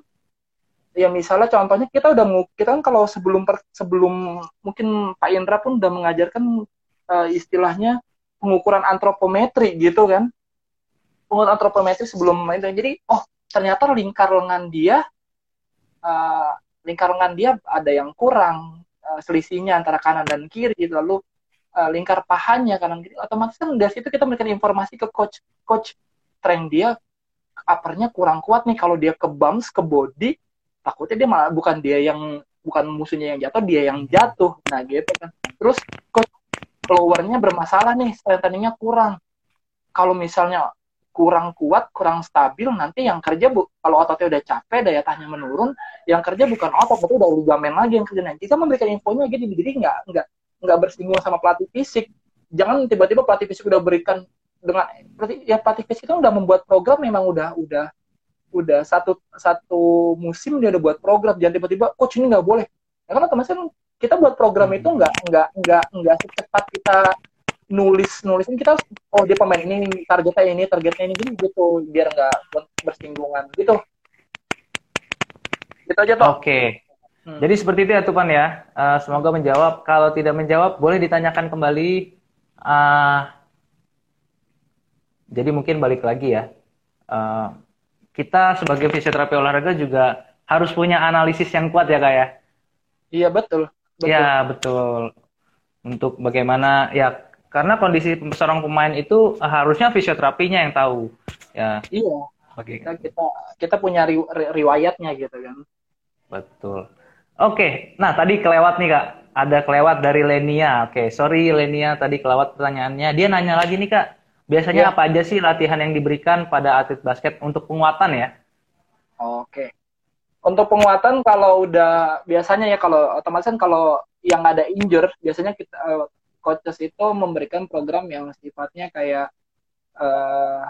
S2: Ya misalnya contohnya kita udah kita kan kalau sebelum sebelum mungkin Pak Indra pun udah mengajarkan uh, istilahnya pengukuran antropometri gitu kan pengukuran antropometri sebelum main jadi oh ternyata lingkar lengan dia uh, lingkar lengan dia ada yang kurang uh, selisihnya antara kanan dan kiri gitu lalu uh, lingkar pahanya kanan kiri otomatis kan dari situ kita memberikan informasi ke coach coach strength dia uppernya kurang kuat nih kalau dia ke bumps ke body takutnya dia malah bukan dia yang bukan musuhnya yang jatuh dia yang jatuh. Nah gitu kan. Terus coach lowernya bermasalah nih strengtheningnya kurang. Kalau misalnya kurang kuat, kurang stabil, nanti yang kerja bu, kalau ototnya udah capek, daya tahannya menurun, yang kerja bukan otot, tapi udah ligamen lagi yang kerja. Nah, kita memberikan infonya gitu, jadi nggak nggak nggak bersinggungan sama pelatih fisik. Jangan tiba-tiba pelatih fisik udah berikan dengan ya pelatih fisik itu udah membuat program memang udah udah udah satu satu musim dia udah buat program jangan tiba-tiba coach ini nggak boleh ya kan otomatis kan kita buat program itu nggak nggak nggak nggak secepat kita nulis nulisin kita oh dia pemain ini targetnya ini targetnya ini gitu, gitu biar nggak bersinggungan gitu gitu aja
S1: toh oke okay. hmm. jadi seperti itu ya Tupan ya uh, semoga menjawab kalau tidak menjawab boleh ditanyakan kembali uh, jadi mungkin balik lagi ya uh, kita sebagai fisioterapi olahraga juga harus punya analisis yang kuat ya kak ya.
S2: Iya betul.
S1: betul. Ya betul. Untuk bagaimana ya karena kondisi seorang pemain itu harusnya fisioterapinya yang tahu. Ya.
S2: Iya. Bagi kita kita, kita punya ri, ri, riwayatnya gitu kan.
S1: Betul. Oke, nah tadi kelewat nih kak, ada kelewat dari Lenia. Oke, sorry Lenia tadi kelewat pertanyaannya. Dia nanya lagi nih kak, Biasanya ya. apa aja sih latihan yang diberikan pada atlet basket untuk penguatan ya?
S2: Oke. Untuk penguatan kalau udah biasanya ya kalau otomatis kan kalau yang ada injure biasanya kita uh, coaches itu memberikan program yang sifatnya kayak uh,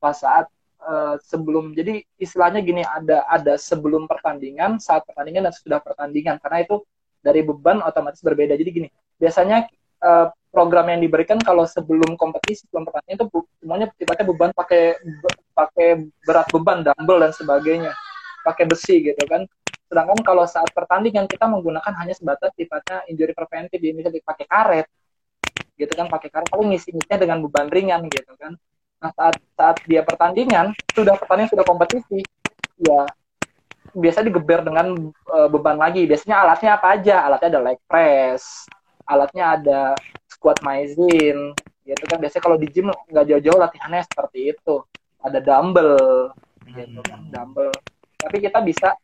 S2: pas saat uh, sebelum jadi istilahnya gini ada ada sebelum pertandingan, saat pertandingan dan sudah pertandingan. Karena itu dari beban otomatis berbeda. Jadi gini, biasanya uh, program yang diberikan kalau sebelum kompetisi sebelum pertandingan itu semuanya sifatnya beban pakai pakai berat beban dumbbell dan sebagainya. Pakai besi gitu kan sedangkan kalau saat pertandingan kita menggunakan hanya sebatas sifatnya injury preventive ini pakai karet gitu kan pakai karet paling ngisi-ngisinya dengan beban ringan gitu kan. Nah saat saat dia pertandingan sudah pertandingan sudah kompetisi ya biasa digeber dengan uh, beban lagi. Biasanya alatnya apa aja? Alatnya ada leg press alatnya ada squat maizin gitu kan. Biasanya kalau di gym nggak jauh-jauh latihannya seperti itu. Ada dumbbell gitu kan hmm. dumbbell. Tapi kita bisa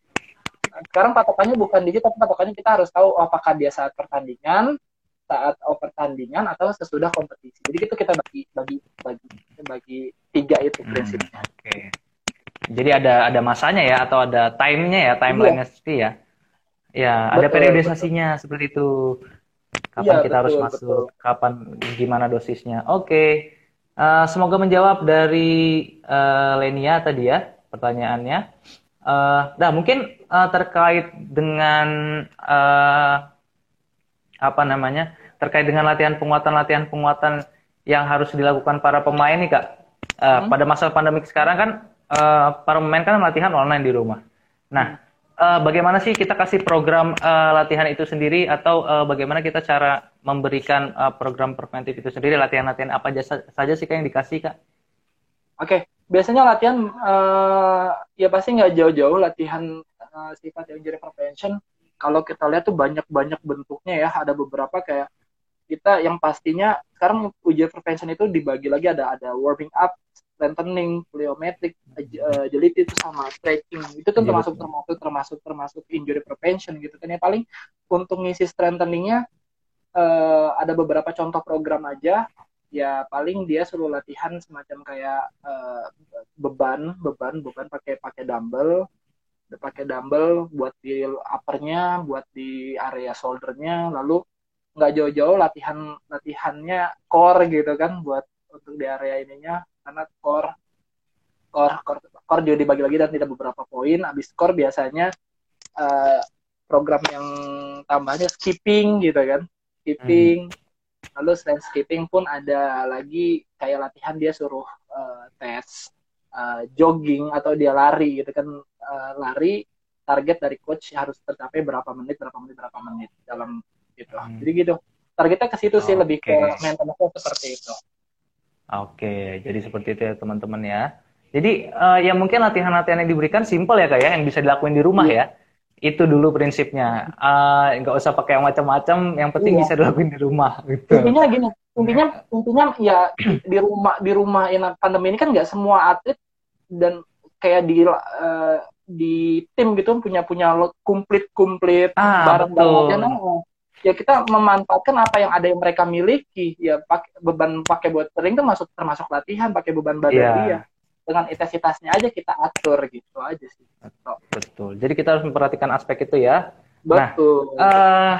S2: sekarang patokannya bukan di tapi patokannya kita harus tahu apakah dia saat pertandingan saat oh, pertandingan atau sesudah kompetisi jadi itu kita bagi bagi bagi bagi tiga itu hmm, prinsipnya
S1: oke okay. jadi ada ada masanya ya atau ada timenya ya timelinenya iya. ya ya betul, ada periodisasinya betul. seperti itu kapan ya, kita betul, harus masuk, betul. kapan gimana dosisnya. Oke, okay. uh, eh, semoga menjawab dari uh, Lenia tadi ya pertanyaannya. Uh, nah mungkin uh, terkait dengan uh, apa namanya terkait dengan latihan penguatan latihan penguatan yang harus dilakukan para pemain nih kak. Uh, hmm. Pada masa pandemik sekarang kan uh, para pemain kan latihan online di rumah. Nah, uh, bagaimana sih kita kasih program uh, latihan itu sendiri atau uh, bagaimana kita cara memberikan uh, program preventif itu sendiri latihan-latihan apa aja saja sih kak yang dikasih kak?
S2: Oke, okay. Biasanya latihan uh, ya pasti nggak jauh-jauh latihan uh, sifat injury prevention. Kalau kita lihat tuh banyak-banyak bentuknya ya, ada beberapa kayak kita yang pastinya sekarang ujian prevention itu dibagi lagi. Ada ada warming up, lengthening, plyometric, uh, agility itu sama stretching. Itu kan termasuk termasuk termasuk termasuk injury prevention gitu kan ya. Paling untuk ngisi strengtheningnya uh, ada beberapa contoh program aja ya paling dia suruh latihan semacam kayak uh, beban beban beban pakai pakai dumbbell pakai dumbbell buat di uppernya buat di area shouldernya lalu nggak jauh-jauh latihan latihannya core gitu kan buat untuk di area ininya karena core core core, core juga dibagi lagi dan tidak beberapa poin habis core biasanya uh, program yang tambahnya skipping gitu kan skipping hmm. Lalu selain skipping pun ada lagi kayak latihan dia suruh uh, tes uh, jogging atau dia lari gitu kan uh, lari target dari coach harus tercapai berapa menit berapa menit berapa menit dalam gitu hmm. jadi gitu targetnya ke situ oh, sih lebih ke maintenance seperti itu
S1: Oke, jadi seperti itu ya teman-teman ya. Jadi uh, ya mungkin latihan-latihan yang diberikan simpel ya kak ya, yang bisa dilakuin di rumah iya. ya. Itu dulu prinsipnya. Uh, nggak usah pakai yang macam-macam, yang penting iya. bisa dilakuin di rumah. Gitu.
S2: Intinya gini, intinya intinya ya di rumah di rumah ini pandemi ini kan nggak semua atlet dan kayak di uh, di tim gitu punya punya komplit komplit
S1: ah, barang barang
S2: ya kita memanfaatkan apa yang ada yang mereka miliki ya pakai beban pakai buat sering itu masuk termasuk latihan pakai beban badan yeah. dia dengan intensitasnya aja kita atur gitu aja sih.
S1: Betul, betul. jadi kita harus memperhatikan aspek itu ya.
S2: Nah, betul. nah, uh,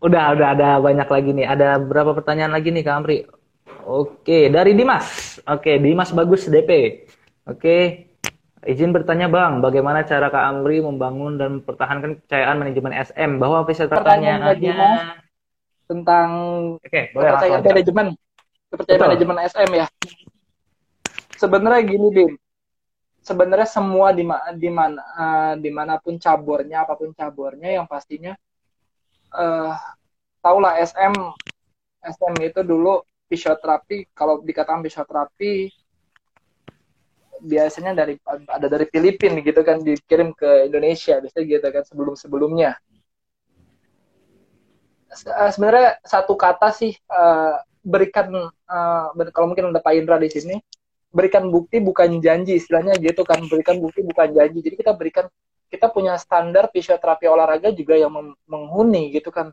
S1: udah udah ada banyak lagi nih. Ada berapa pertanyaan lagi nih Kak Amri? Oke dari Dimas. Oke Dimas bagus DP oke Izin bertanya Bang, bagaimana cara Kak Amri membangun dan mempertahankan kepercayaan manajemen SM? Bahwa bisa pertanyaannya?
S2: Tentang okay, kepercayaan manajemen, kepercayaan manajemen SM ya. Sebenarnya gini, Dim. Sebenarnya semua di di mana uh, di mana pun caburnya, apa pun caburnya, yang pastinya uh, tahulah SM SM itu dulu fisioterapi. Kalau dikatakan fisioterapi biasanya dari ada dari Filipina gitu kan dikirim ke Indonesia biasanya gitu kan sebelum sebelumnya uh, sebenarnya satu kata sih uh, berikan uh, kalau mungkin ada Pak Indra di sini berikan bukti bukan janji istilahnya gitu kan berikan bukti bukan janji. Jadi kita berikan kita punya standar fisioterapi olahraga juga yang menghuni gitu kan.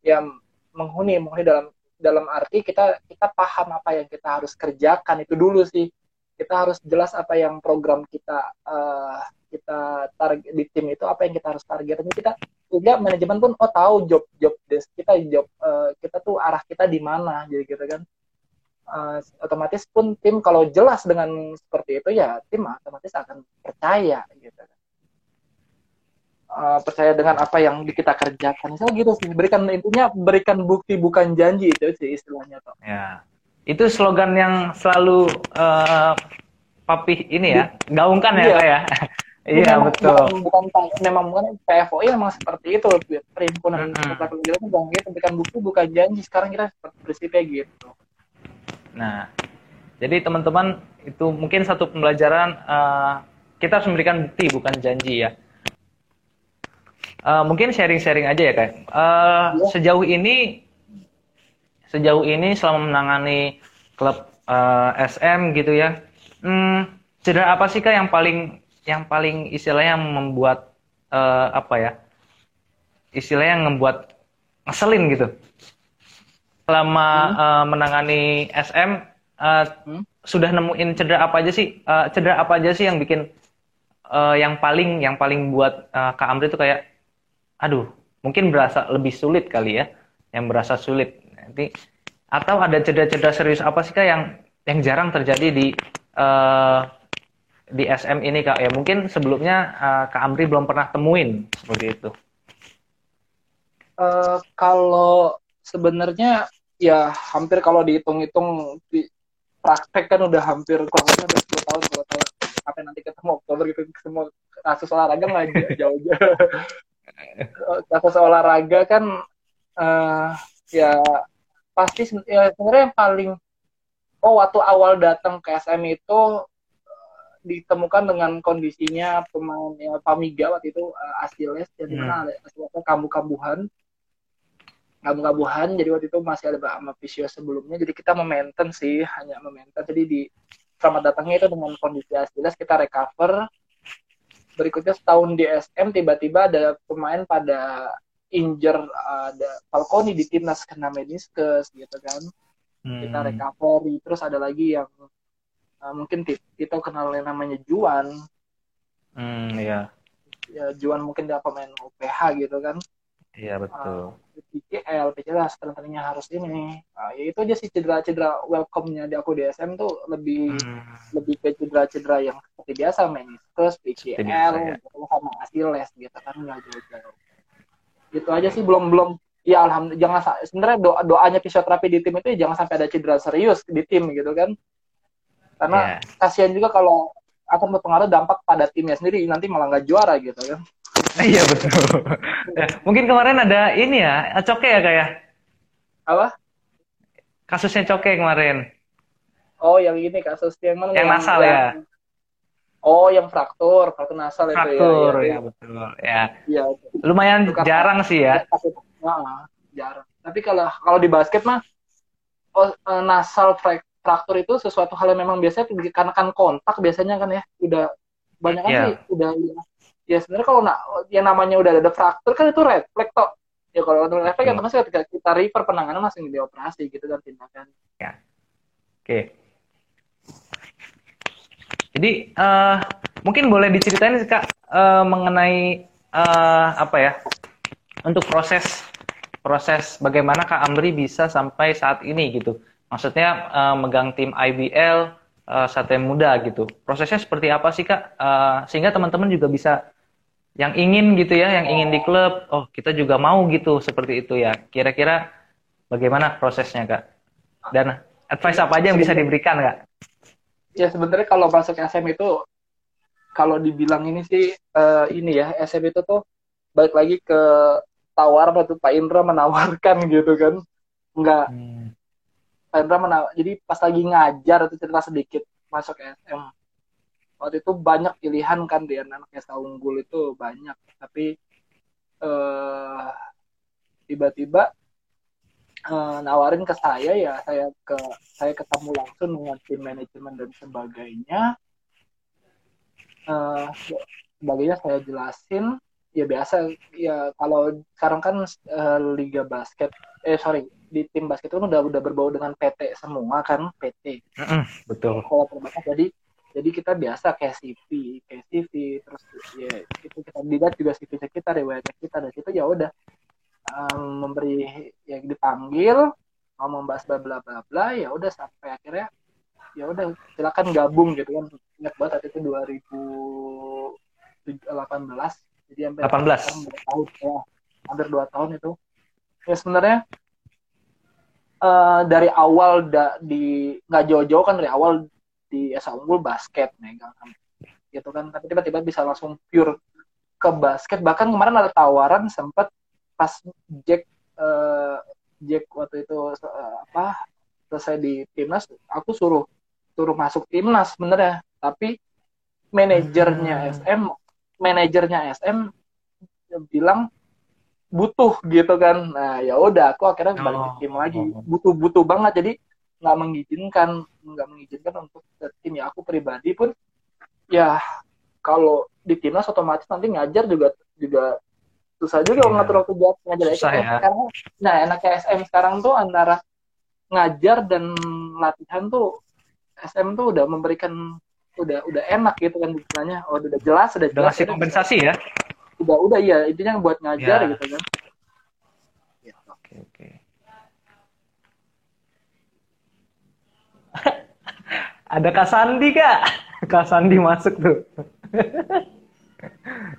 S2: Yang menghuni menghuni dalam dalam arti kita kita paham apa yang kita harus kerjakan itu dulu sih. Kita harus jelas apa yang program kita uh, kita target di tim itu apa yang kita harus target. Ini kita juga manajemen pun oh tahu job job desk kita job uh, kita tuh arah kita di mana jadi gitu kan uh, otomatis pun tim kalau jelas dengan seperti itu ya tim otomatis akan percaya gitu uh, percaya dengan apa yang kita kerjakan misalnya gitu sih berikan intinya berikan bukti bukan janji itu sih istilahnya tuh
S1: ya itu slogan yang selalu uh, papih ini ya gaungkan ya iya. ya Iya
S2: memang,
S1: betul.
S2: Bukan, bukan memang bukan PFOI memang seperti itu perhimpunan mm -hmm. itu bukan gitu bukan buku bukan janji sekarang kita prinsipnya gitu.
S1: Nah jadi teman-teman itu mungkin satu pembelajaran uh, kita harus memberikan bukti bukan janji ya. Uh, mungkin sharing-sharing aja ya kak. Uh, ya. Sejauh ini sejauh ini selama menangani klub uh, SM gitu ya, hmm, cedera apa sih kak yang paling yang paling istilahnya membuat uh, apa ya istilahnya yang membuat ngeselin gitu selama hmm. uh, menangani SM uh, hmm? sudah nemuin cedera apa aja sih uh, cedera apa aja sih yang bikin uh, yang paling yang paling buat uh, Kak Amri itu kayak aduh mungkin berasa lebih sulit kali ya yang berasa sulit nanti atau ada cedera-cedera serius apa sih kak yang yang jarang terjadi di uh, di SM ini kak ya mungkin sebelumnya uh, kak Amri belum pernah temuin seperti itu.
S2: Uh, kalau sebenarnya ya hampir kalau dihitung-hitung di praktek kan udah hampir kurang lebih udah 10 tahun kalau tahun. Sampai nanti ketemu Oktober gitu semua kasus olahraga nggak jauh-jauh. Kasus olahraga kan uh, ya pasti ya sebenarnya yang paling oh waktu awal datang ke SM itu ditemukan dengan kondisinya pemain ya, Pamiga waktu itu uh, Asiles jadi hmm. mana Asiles kambuh-kambuhan kambuh-kambuhan jadi waktu itu masih ada sama visio sebelumnya jadi kita memainten sih hanya memainten jadi di selamat datangnya itu dengan kondisi Asiles kita recover. Berikutnya setahun di SM tiba-tiba ada pemain pada injure ada Falconi di timnas kena meniscus gitu kan. Hmm. kita recovery. Terus ada lagi yang uh, mungkin kita kenal yang namanya Juan.
S1: Hmm iya.
S2: Ya Juan mungkin dia pemain UPH gitu kan
S1: iya betul
S2: uh, PCL PCL sebenarnya harus ini uh, ya itu aja sih cedera-cedera welcome-nya di aku di SM tuh lebih hmm. lebih ke cedera-cedera yang seperti biasa meniscus PCL ya. sama Asiles gitu kan nggak jauh-jauh itu aja sih belum belum ya alhamdulillah jangan sebenarnya doa doanya fisioterapi di tim itu ya jangan sampai ada cedera serius di tim gitu kan karena yeah. kasihan juga kalau akan berpengaruh dampak pada timnya sendiri nanti malah nggak juara gitu kan
S1: iya betul ya, mungkin kemarin ada ini ya coke ya kayak ya?
S2: apa
S1: kasusnya coke kemarin
S2: oh yang ini kasus yang mana
S1: yang, yang nasal yang... ya
S2: Oh, yang fraktur, fraktur nasal
S1: fraktur, itu ya. Fraktur, ya, ya, betul. Ya. ya. Lumayan Bukan jarang sih ya.
S2: Nah, jarang. Tapi kalau kalau di basket mah oh, eh, nasal fraktur itu sesuatu hal yang memang biasa karena kan kontak biasanya kan ya udah banyak kan yeah. sih udah ya, ya sebenarnya kalau nak yang namanya udah ada fraktur kan itu red flag toh ya kalau ada red flag ya masih ketika kita refer penanganan langsung dioperasi gitu kan tindakan
S1: ya oke okay. jadi uh, mungkin boleh diceritain sih kak uh, mengenai uh, apa ya untuk proses proses bagaimana kak Amri bisa sampai saat ini gitu maksudnya uh, megang tim IBL uh, eh, Satria Muda gitu. Prosesnya seperti apa sih kak? Uh, sehingga teman-teman juga bisa yang ingin gitu ya, yang ingin di klub, oh kita juga mau gitu seperti itu ya. Kira-kira bagaimana prosesnya kak? Dan advice apa aja yang bisa diberikan kak?
S2: Ya sebenarnya kalau masuk SM itu kalau dibilang ini sih uh, ini ya SM itu tuh balik lagi ke tawar waktu Pak Indra menawarkan gitu kan nggak hmm Hendra menawar jadi pas lagi ngajar itu cerita sedikit masuk SM waktu itu banyak pilihan kan di anak Esa Unggul itu banyak. Tapi uh, tiba-tiba uh, nawarin ke saya ya saya ke saya ketemu langsung dengan tim manajemen dan sebagainya. Uh, sebagainya saya jelasin. Ya biasa ya kalau sekarang kan uh, liga basket eh sorry di tim basket itu kan udah udah berbau dengan PT semua kan PT
S1: betul.
S2: Kalau jadi jadi kita biasa kayak CV kayak CV terus ya itu kita dilihat juga CV kita riwayat kita dan situ ya udah um, memberi yang dipanggil mau membahas bla bla bla bla ya udah sampai akhirnya ya udah silakan gabung gitu kan. Ingat banget itu 2018 jadi hampir
S1: 18
S2: tahun ya hampir dua tahun itu. Ya sebenarnya uh, dari awal da, di nggak jauh-jauh kan dari awal di Esa Unggul basket megang. Gitu kan tapi tiba-tiba bisa langsung pure ke basket. Bahkan kemarin ada tawaran sempat pas Jack uh, Jack waktu itu uh, apa selesai di timnas aku suruh suruh masuk timnas bener ya tapi manajernya SM hmm. manajernya SM bilang butuh gitu kan. Nah ya udah aku akhirnya balik oh. tim lagi. butuh butuh banget. Jadi nggak mengizinkan nggak mengizinkan untuk tim. Ya aku pribadi pun ya kalau di timnas otomatis nanti ngajar juga juga susah juga yeah. ngatur waktu buat ngajar susah, ya. sekarang nah enaknya SM sekarang tuh antara ngajar dan latihan tuh SM tuh udah memberikan udah udah enak gitu kan istilahnya. Oh udah jelas udah jelas
S1: udah kompensasi ya?
S2: Udah udah iya. Intinya buat ngajar yeah. gitu kan.
S1: Oke oke Ada Kak Sandi, Kak. Kak Sandi masuk tuh.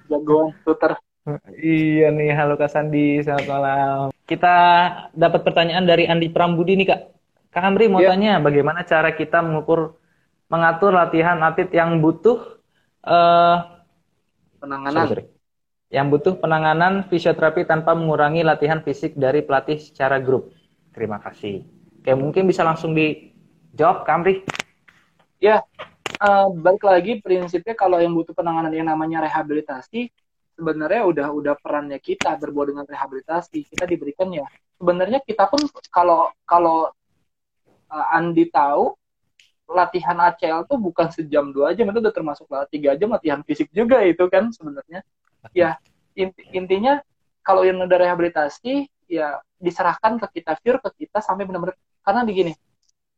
S2: Jagoan puter.
S1: Iya nih, halo Kak Sandi, selamat malam. Kita dapat pertanyaan dari Andi Prambudi nih Kak. Kak Amri mau ya. tanya, bagaimana cara kita mengukur, mengatur latihan atlet yang butuh uh,
S2: penanganan. Sorry, sorry.
S1: Yang butuh penanganan fisioterapi tanpa mengurangi latihan fisik dari pelatih secara grup. Terima kasih. Oke, mungkin bisa langsung dijawab, Kak Amri
S2: ya uh, balik lagi prinsipnya kalau yang butuh penanganan yang namanya rehabilitasi sebenarnya udah udah perannya kita berbuat dengan rehabilitasi kita diberikan ya. Sebenarnya kita pun kalau kalau uh, Andi tahu latihan ACL tuh bukan sejam dua jam itu udah termasuk lah tiga jam latihan fisik juga itu kan sebenarnya. Ya inti, intinya kalau yang udah rehabilitasi ya diserahkan ke kita pure ke kita sampai benar-benar karena begini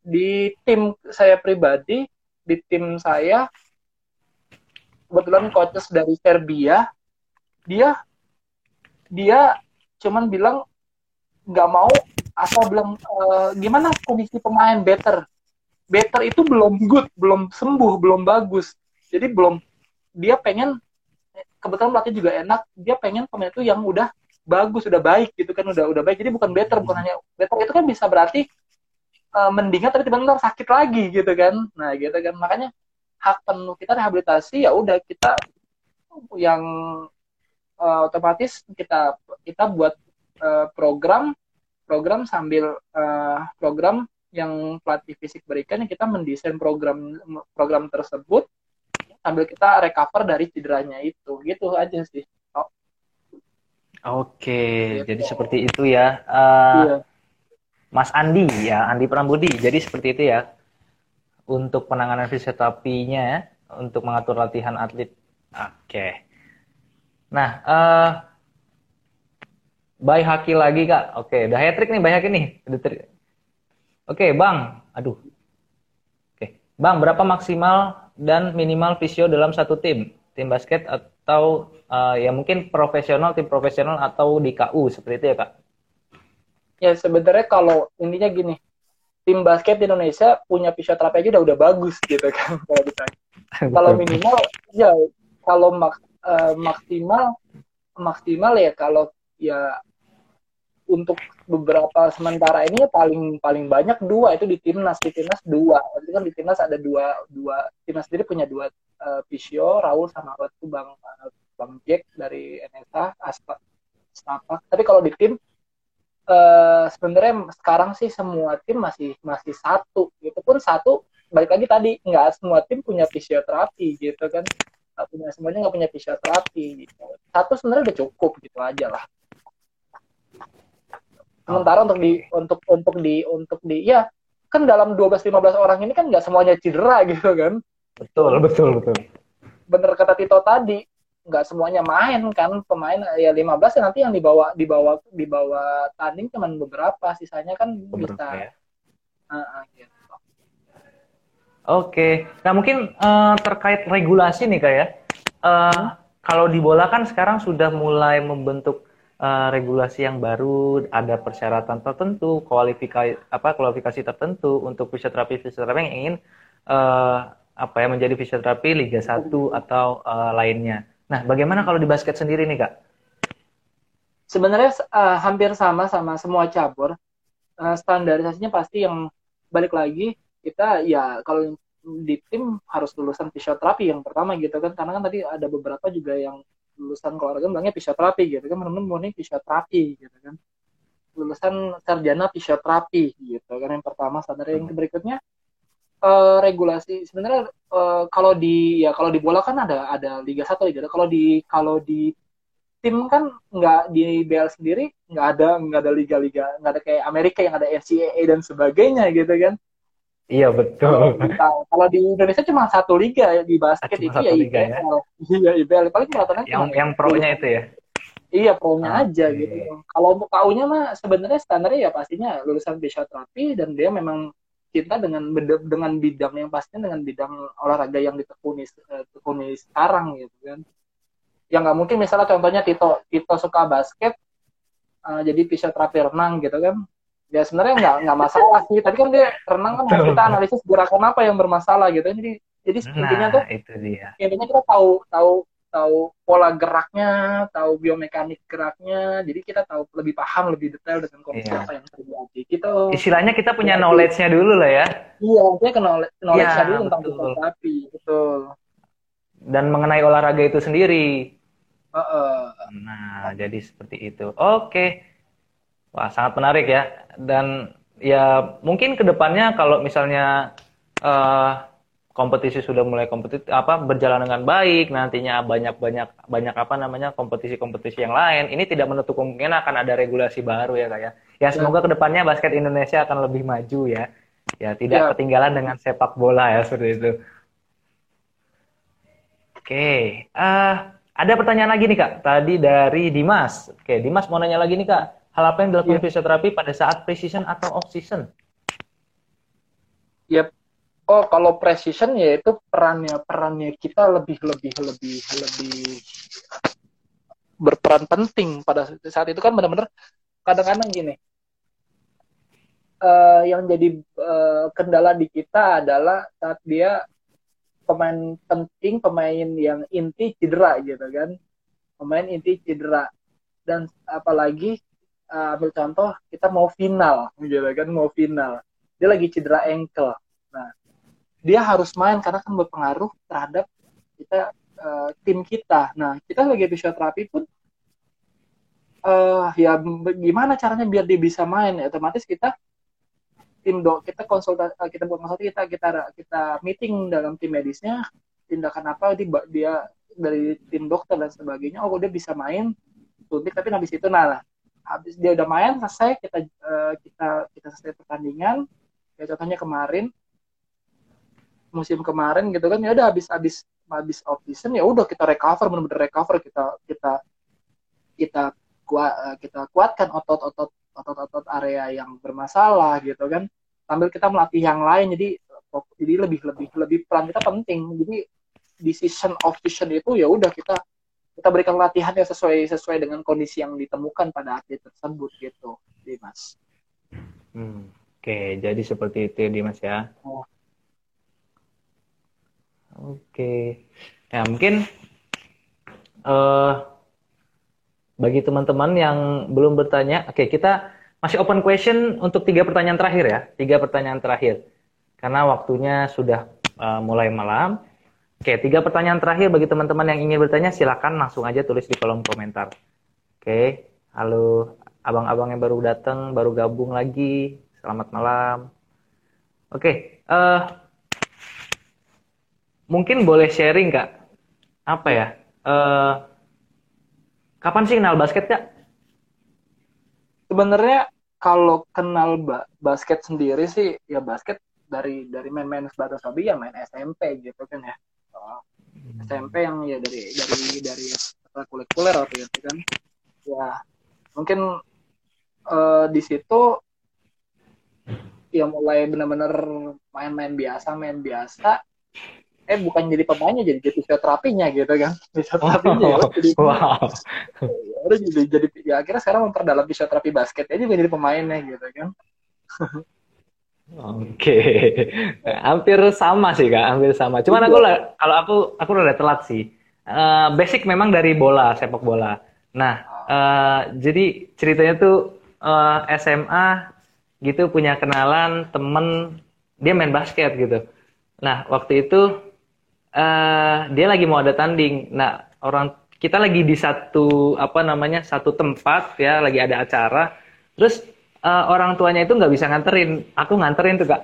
S2: di tim saya pribadi di tim saya kebetulan coaches dari Serbia dia dia cuman bilang nggak mau asal bilang e, gimana kondisi pemain better. Better itu belum good belum sembuh belum bagus. Jadi belum dia pengen kebetulan pelatih juga enak dia pengen pemain itu yang udah bagus udah baik gitu kan udah udah baik. Jadi bukan better bukan hanya better itu kan bisa berarti uh, mendingan tapi tiba-tiba sakit lagi gitu kan. Nah gitu kan. Makanya hak penuh kita rehabilitasi ya udah kita yang uh, otomatis kita kita buat uh, program program sambil uh, program yang pelatih fisik berikan kita mendesain program program tersebut sambil kita recover dari cederanya itu. Gitu aja sih. Oh.
S1: oke gitu. jadi seperti itu ya. Uh, iya Mas Andi ya, Andi Prambudi. Jadi seperti itu ya. Untuk penanganan fisioterapinya untuk mengatur latihan atlet. Oke. Nah, uh, Bay Haki lagi kak. Oke, udah hat trick nih Bay Haki nih. Oke, Bang. Aduh. Oke, Bang, berapa maksimal dan minimal visio dalam satu tim? Tim basket atau uh, ya mungkin profesional, tim profesional atau di KU seperti itu ya kak?
S2: Ya sebenarnya kalau intinya gini tim basket di Indonesia punya fisioterapi aja udah udah bagus gitu kan kalau ditanya. Kalau minimal ya kalau mak, uh, maksimal maksimal ya kalau ya untuk beberapa sementara ini ya paling paling banyak dua itu di timnas di timnas dua. Itu kan di timnas ada dua dua timnas sendiri punya dua uh, fisio Raul sama waktu bang uh, bang Jack dari NSA Aspa Stapak. Tapi kalau di tim uh, sebenarnya sekarang sih semua tim masih masih satu itu pun satu balik lagi tadi nggak semua tim punya fisioterapi gitu kan. Nggak punya semuanya nggak punya fisioterapi gitu. satu sebenarnya udah cukup gitu aja lah. Sementara untuk di untuk untuk di untuk di ya kan dalam 12-15 orang ini kan nggak semuanya cedera gitu kan.
S1: Betul betul betul.
S2: Bener kata Tito tadi nggak semuanya main kan pemain ya 15 ya nanti yang dibawa dibawa dibawa tanding cuma beberapa sisanya kan beberapa, bisa ya? uh, uh, gitu.
S1: Oke, nah mungkin uh, terkait regulasi nih kak ya, uh, hmm? kalau di bola kan sekarang sudah mulai membentuk uh, regulasi yang baru, ada persyaratan tertentu, kualifikasi apa kualifikasi tertentu untuk fisioterapi fisioterapi yang ingin uh, apa ya menjadi fisioterapi Liga 1 atau uh, lainnya. Nah, bagaimana kalau di basket sendiri nih, Kak?
S2: Sebenarnya uh, hampir sama sama semua cabur. Uh, standarisasinya pasti yang balik lagi kita ya kalau di tim harus lulusan fisioterapi yang pertama gitu kan. Karena kan tadi ada beberapa juga yang lulusan keluarga bilangnya fisioterapi gitu kan. Teman-teman mau nih fisioterapi gitu kan. Lulusan sarjana fisioterapi gitu kan yang pertama. Standar yang berikutnya uh, regulasi sebenarnya uh, kalau di ya kalau di bola kan ada ada Liga satu Liga 2. Kalau di kalau di tim kan nggak di BL sendiri nggak ada nggak ada liga-liga nggak ada kayak Amerika yang ada NCAA dan sebagainya gitu kan.
S1: Iya betul.
S2: Kalau, kalau di Indonesia cuma satu liga ya di basket cuma itu ya liga IBL. Ya? Iya IBL paling
S1: kelihatannya yang yang pro-nya itu ya.
S2: Iya pro-nya ah, aja iya. gitu. Kalau untuk nya mah sebenarnya standarnya ya pastinya lulusan fisioterapi dan dia memang cinta dengan dengan bidang yang pastinya dengan bidang olahraga yang ditekuni uh, tekuni sekarang gitu kan. Yang nggak mungkin misalnya contohnya Tito Tito suka basket uh, jadi fisioterapi renang gitu kan. Ya sebenarnya nggak nggak masalah sih tapi kan dia renang kan kita analisis gerakan apa yang bermasalah gitu jadi jadi nah, intinya tuh itu dia. intinya kita tahu tahu tahu pola geraknya, tahu biomekanik geraknya, jadi kita tahu lebih paham, lebih detail dengan kondisi iya. apa yang terjadi. Kita
S1: istilahnya kita punya knowledge-nya dulu lah ya.
S2: Iya, maksudnya knowledge-nya ya, dulu tentang fisioterapi, betul.
S1: Dan mengenai olahraga itu sendiri.
S2: Uh -uh.
S1: Nah, jadi seperti itu. Oke. Wah, sangat menarik ya. Dan ya mungkin ke depannya kalau misalnya uh, kompetisi sudah mulai kompetitif apa berjalan dengan baik nantinya banyak banyak banyak apa namanya kompetisi-kompetisi yang lain. Ini tidak menutup kemungkinan akan ada regulasi baru ya kayak ya. ya semoga ke depannya basket Indonesia akan lebih maju ya. Ya tidak ya. ketinggalan dengan sepak bola ya seperti itu. Oke uh, ada pertanyaan lagi nih kak. Tadi dari Dimas. Oke Dimas mau nanya lagi nih kak. Hal apa yang dilakukan ya. fisioterapi pada saat pre-season atau off-season?
S2: Yep, oh kalau precision ya itu perannya perannya kita lebih lebih lebih lebih berperan penting pada saat itu kan benar-benar kadang-kadang gini. Uh, yang jadi uh, kendala di kita adalah saat dia pemain penting pemain yang inti cedera gitu kan. Pemain inti cedera. Dan apalagi uh, ambil contoh kita mau final gitu kan mau final. Dia lagi cedera ankle. Nah dia harus main karena kan berpengaruh terhadap kita uh, tim kita. Nah, kita sebagai fisioterapi pun uh, ya gimana caranya biar dia bisa main? Ya, otomatis kita tim dok kita konsultasi eh, kita buat konsultasi kita kita kita meeting dalam tim medisnya tindakan apa dia, dia dari tim dokter dan sebagainya oh dia bisa main suntik tapi habis itu nah habis dia udah main selesai kita kita kita selesai pertandingan ya contohnya kemarin musim kemarin gitu kan ya udah habis habis habis off season ya udah kita recover benar-benar recover kita kita kita kuat eh, kita kuatkan otot-otot otot-otot area yang bermasalah gitu kan sambil kita melatih yang lain jadi jadi lebih lebih lebih peran kita penting jadi decision of season itu ya udah kita kita berikan latihan yang sesuai sesuai dengan kondisi yang ditemukan pada atlet tersebut gitu Dimas.
S1: Hmm, Oke, jadi seperti itu Dimas ya. Oh. Oke. Ya, mungkin uh, bagi teman-teman yang belum bertanya, oke, okay, kita masih open question untuk tiga pertanyaan terakhir ya. Tiga pertanyaan terakhir. Karena waktunya sudah uh, mulai malam. Oke, tiga pertanyaan terakhir bagi teman-teman yang ingin bertanya, silakan langsung aja tulis di kolom komentar. Oke, halo abang-abang yang baru datang, baru gabung lagi. Selamat malam. Oke, uh, mungkin boleh sharing kak. Apa ya? Uh, kapan sih kenal basket kak?
S2: Sebenarnya kalau kenal ba basket sendiri sih ya basket dari dari main-main sebatas hobi ya main SMP gitu kan ya. Oh, hmm. SMP yang ya dari dari dari kulit-kulit waktu itu kan. Ya mungkin uh, di situ ya mulai benar-benar main-main biasa main biasa eh bukan jadi pemainnya jadi jadi fisioterapinya gitu kan fisioterapinya oh, ya, jadi wow. ya, udah jadi jadi ya akhirnya sekarang memperdalam fisioterapi basket aja jadi pemainnya gitu kan
S1: Oke, hampir sama sih kak, hampir sama. Cuman aku kalau aku aku udah telat sih. Uh, basic memang dari bola, sepak bola. Nah, uh, jadi ceritanya tuh uh, eh, SMA gitu punya kenalan temen dia main basket gitu. Nah, waktu itu uh, dia lagi mau ada tanding. Nah, orang kita lagi di satu apa namanya satu tempat ya, lagi ada acara. Terus uh, orang tuanya itu nggak bisa nganterin. Aku nganterin tuh kak,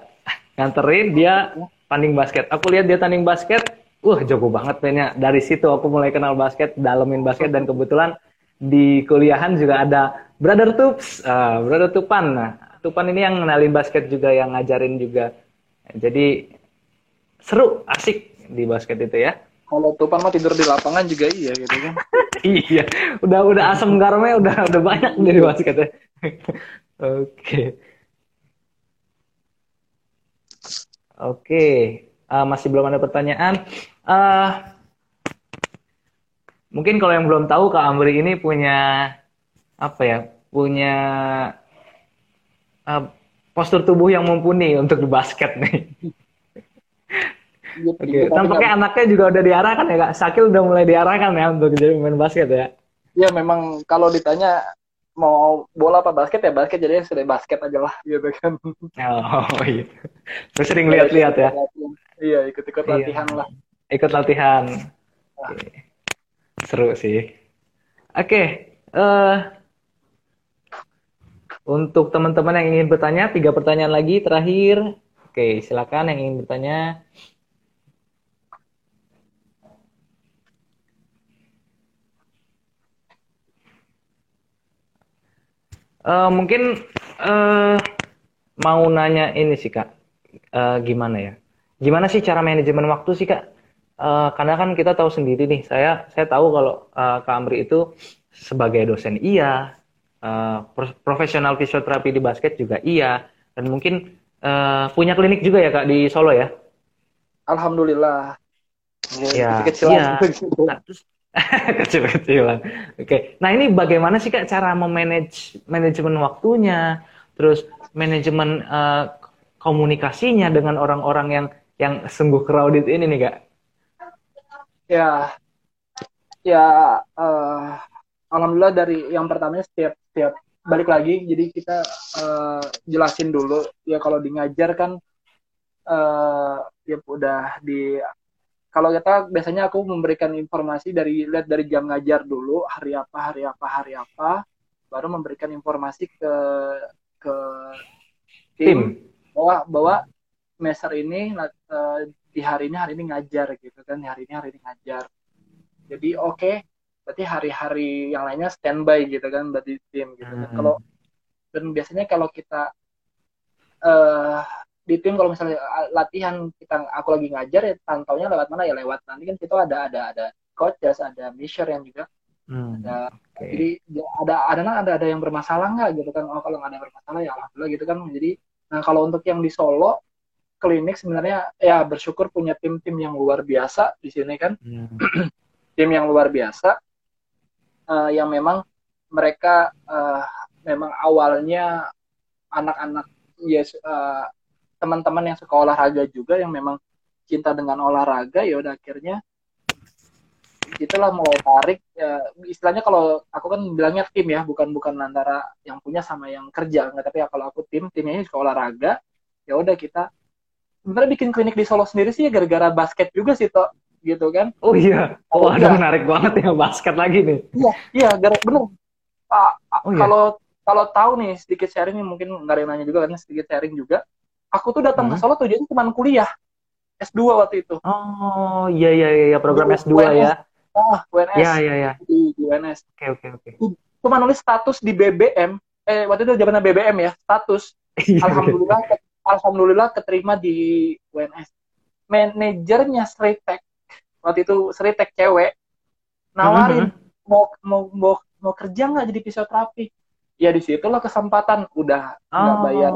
S1: nganterin dia tanding basket. Aku lihat dia tanding basket, wah jago banget mainnya. Dari situ aku mulai kenal basket, dalemin basket dan kebetulan di kuliahan juga ada Brother Tups, uh, Brother Tupan. Nah, Tupan ini yang kenalin basket juga, yang ngajarin juga. Jadi seru, asik di basket itu ya.
S2: Kalau Tupan mah tidur di lapangan juga iya gitu kan.
S1: iya, udah udah asam garamnya udah udah banyak dari basket ya. Oke. Oke, uh, masih belum ada pertanyaan. Uh, mungkin kalau yang belum tahu Kak Amri ini punya apa ya? Punya uh, postur tubuh yang mumpuni untuk di basket nih. Oke, okay. tampaknya anaknya juga udah diarahkan ya kak. Sakil udah mulai diarahkan ya untuk jadi pemain basket ya.
S2: Iya memang kalau ditanya mau bola apa basket ya basket jadi sudah basket aja lah gitu kan.
S1: Oh iya. Terus sering lihat-lihat ya.
S2: Iya ikut-ikut iya. latihan lah.
S1: Ikut latihan. Okay. Seru sih. Oke. Okay. Uh, eh, untuk teman-teman yang ingin bertanya, tiga pertanyaan lagi terakhir. Oke, silakan yang ingin bertanya. Uh, mungkin uh, mau nanya ini sih kak, uh, gimana ya? Gimana sih cara manajemen waktu sih kak? Uh, karena kan kita tahu sendiri nih, saya saya tahu kalau uh, kak Amri itu sebagai dosen iya, uh, profesional fisioterapi di basket juga iya, dan mungkin uh, punya klinik juga ya kak di Solo ya?
S2: Alhamdulillah.
S1: Ya, iya. Nah, terus Kecil-kecilan. Oke. Okay. Nah, ini bagaimana sih Kak cara memanage manajemen waktunya, terus manajemen uh, komunikasinya dengan orang-orang yang yang sungguh crowded ini nih, Kak?
S2: Ya. Ya uh, alhamdulillah dari yang pertamanya setiap setiap balik lagi jadi kita uh, jelasin dulu ya kalau di ngajar kan uh, ya udah di kalau kita biasanya aku memberikan informasi dari lihat dari jam ngajar dulu hari apa hari apa hari apa baru memberikan informasi ke ke tim, tim. bahwa bahwa semester ini uh, di hari ini hari ini ngajar gitu kan hari ini hari ini ngajar jadi oke okay, berarti hari-hari yang lainnya standby gitu kan berarti tim gitu kan hmm. kalau dan biasanya kalau kita uh, di tim kalau misalnya latihan kita aku lagi ngajar ya pantaunya lewat mana? Ya lewat nanti kan kita ada ada ada coaches ada misher yang juga. Hmm, ada okay. jadi ya ada ada ada ada yang bermasalah nggak? Gitu kan. Oh kalau nggak ada yang bermasalah ya alhamdulillah gitu kan. Jadi nah kalau untuk yang di Solo klinik sebenarnya ya bersyukur punya tim-tim yang luar biasa di sini kan. Hmm. tim yang luar biasa uh, yang memang mereka uh, memang awalnya anak-anak yes uh, teman-teman yang suka olahraga juga yang memang cinta dengan olahraga ya udah akhirnya itulah mulai tarik ya, istilahnya kalau aku kan bilangnya tim ya bukan bukan antara yang punya sama yang kerja nggak tapi ya kalau aku tim timnya ini suka olahraga ya udah kita sebenarnya bikin klinik di Solo sendiri sih ya gara-gara basket juga sih toh gitu kan
S1: oh iya oh ada ya. menarik banget ya basket lagi nih
S2: iya iya gara bener ah, oh, iya. kalau kalau tahu nih sedikit sharing mungkin nggak ada yang nanya juga kan sedikit sharing juga aku tuh datang hmm. ke Solo tujuannya cuma kuliah S2 waktu itu.
S1: Oh, iya iya iya program
S2: Di
S1: S2
S2: UNS.
S1: ya.
S2: Ah, UNS
S1: Iya iya iya.
S2: di, di UNS.
S1: Oke oke oke.
S2: Cuma nulis status di BBM. Eh waktu itu zaman BBM ya, status.
S1: Iya,
S2: Alhamdulillah, ke- alhamdulillah keterima di UNS. Manajernya Sritek waktu itu Sritek cewek nawarin
S1: Mhm.
S2: mau mau mau mau kerja nggak jadi fisioterapi. Ya di situlah kesempatan. Udah nggak
S1: Oh.
S2: bayar,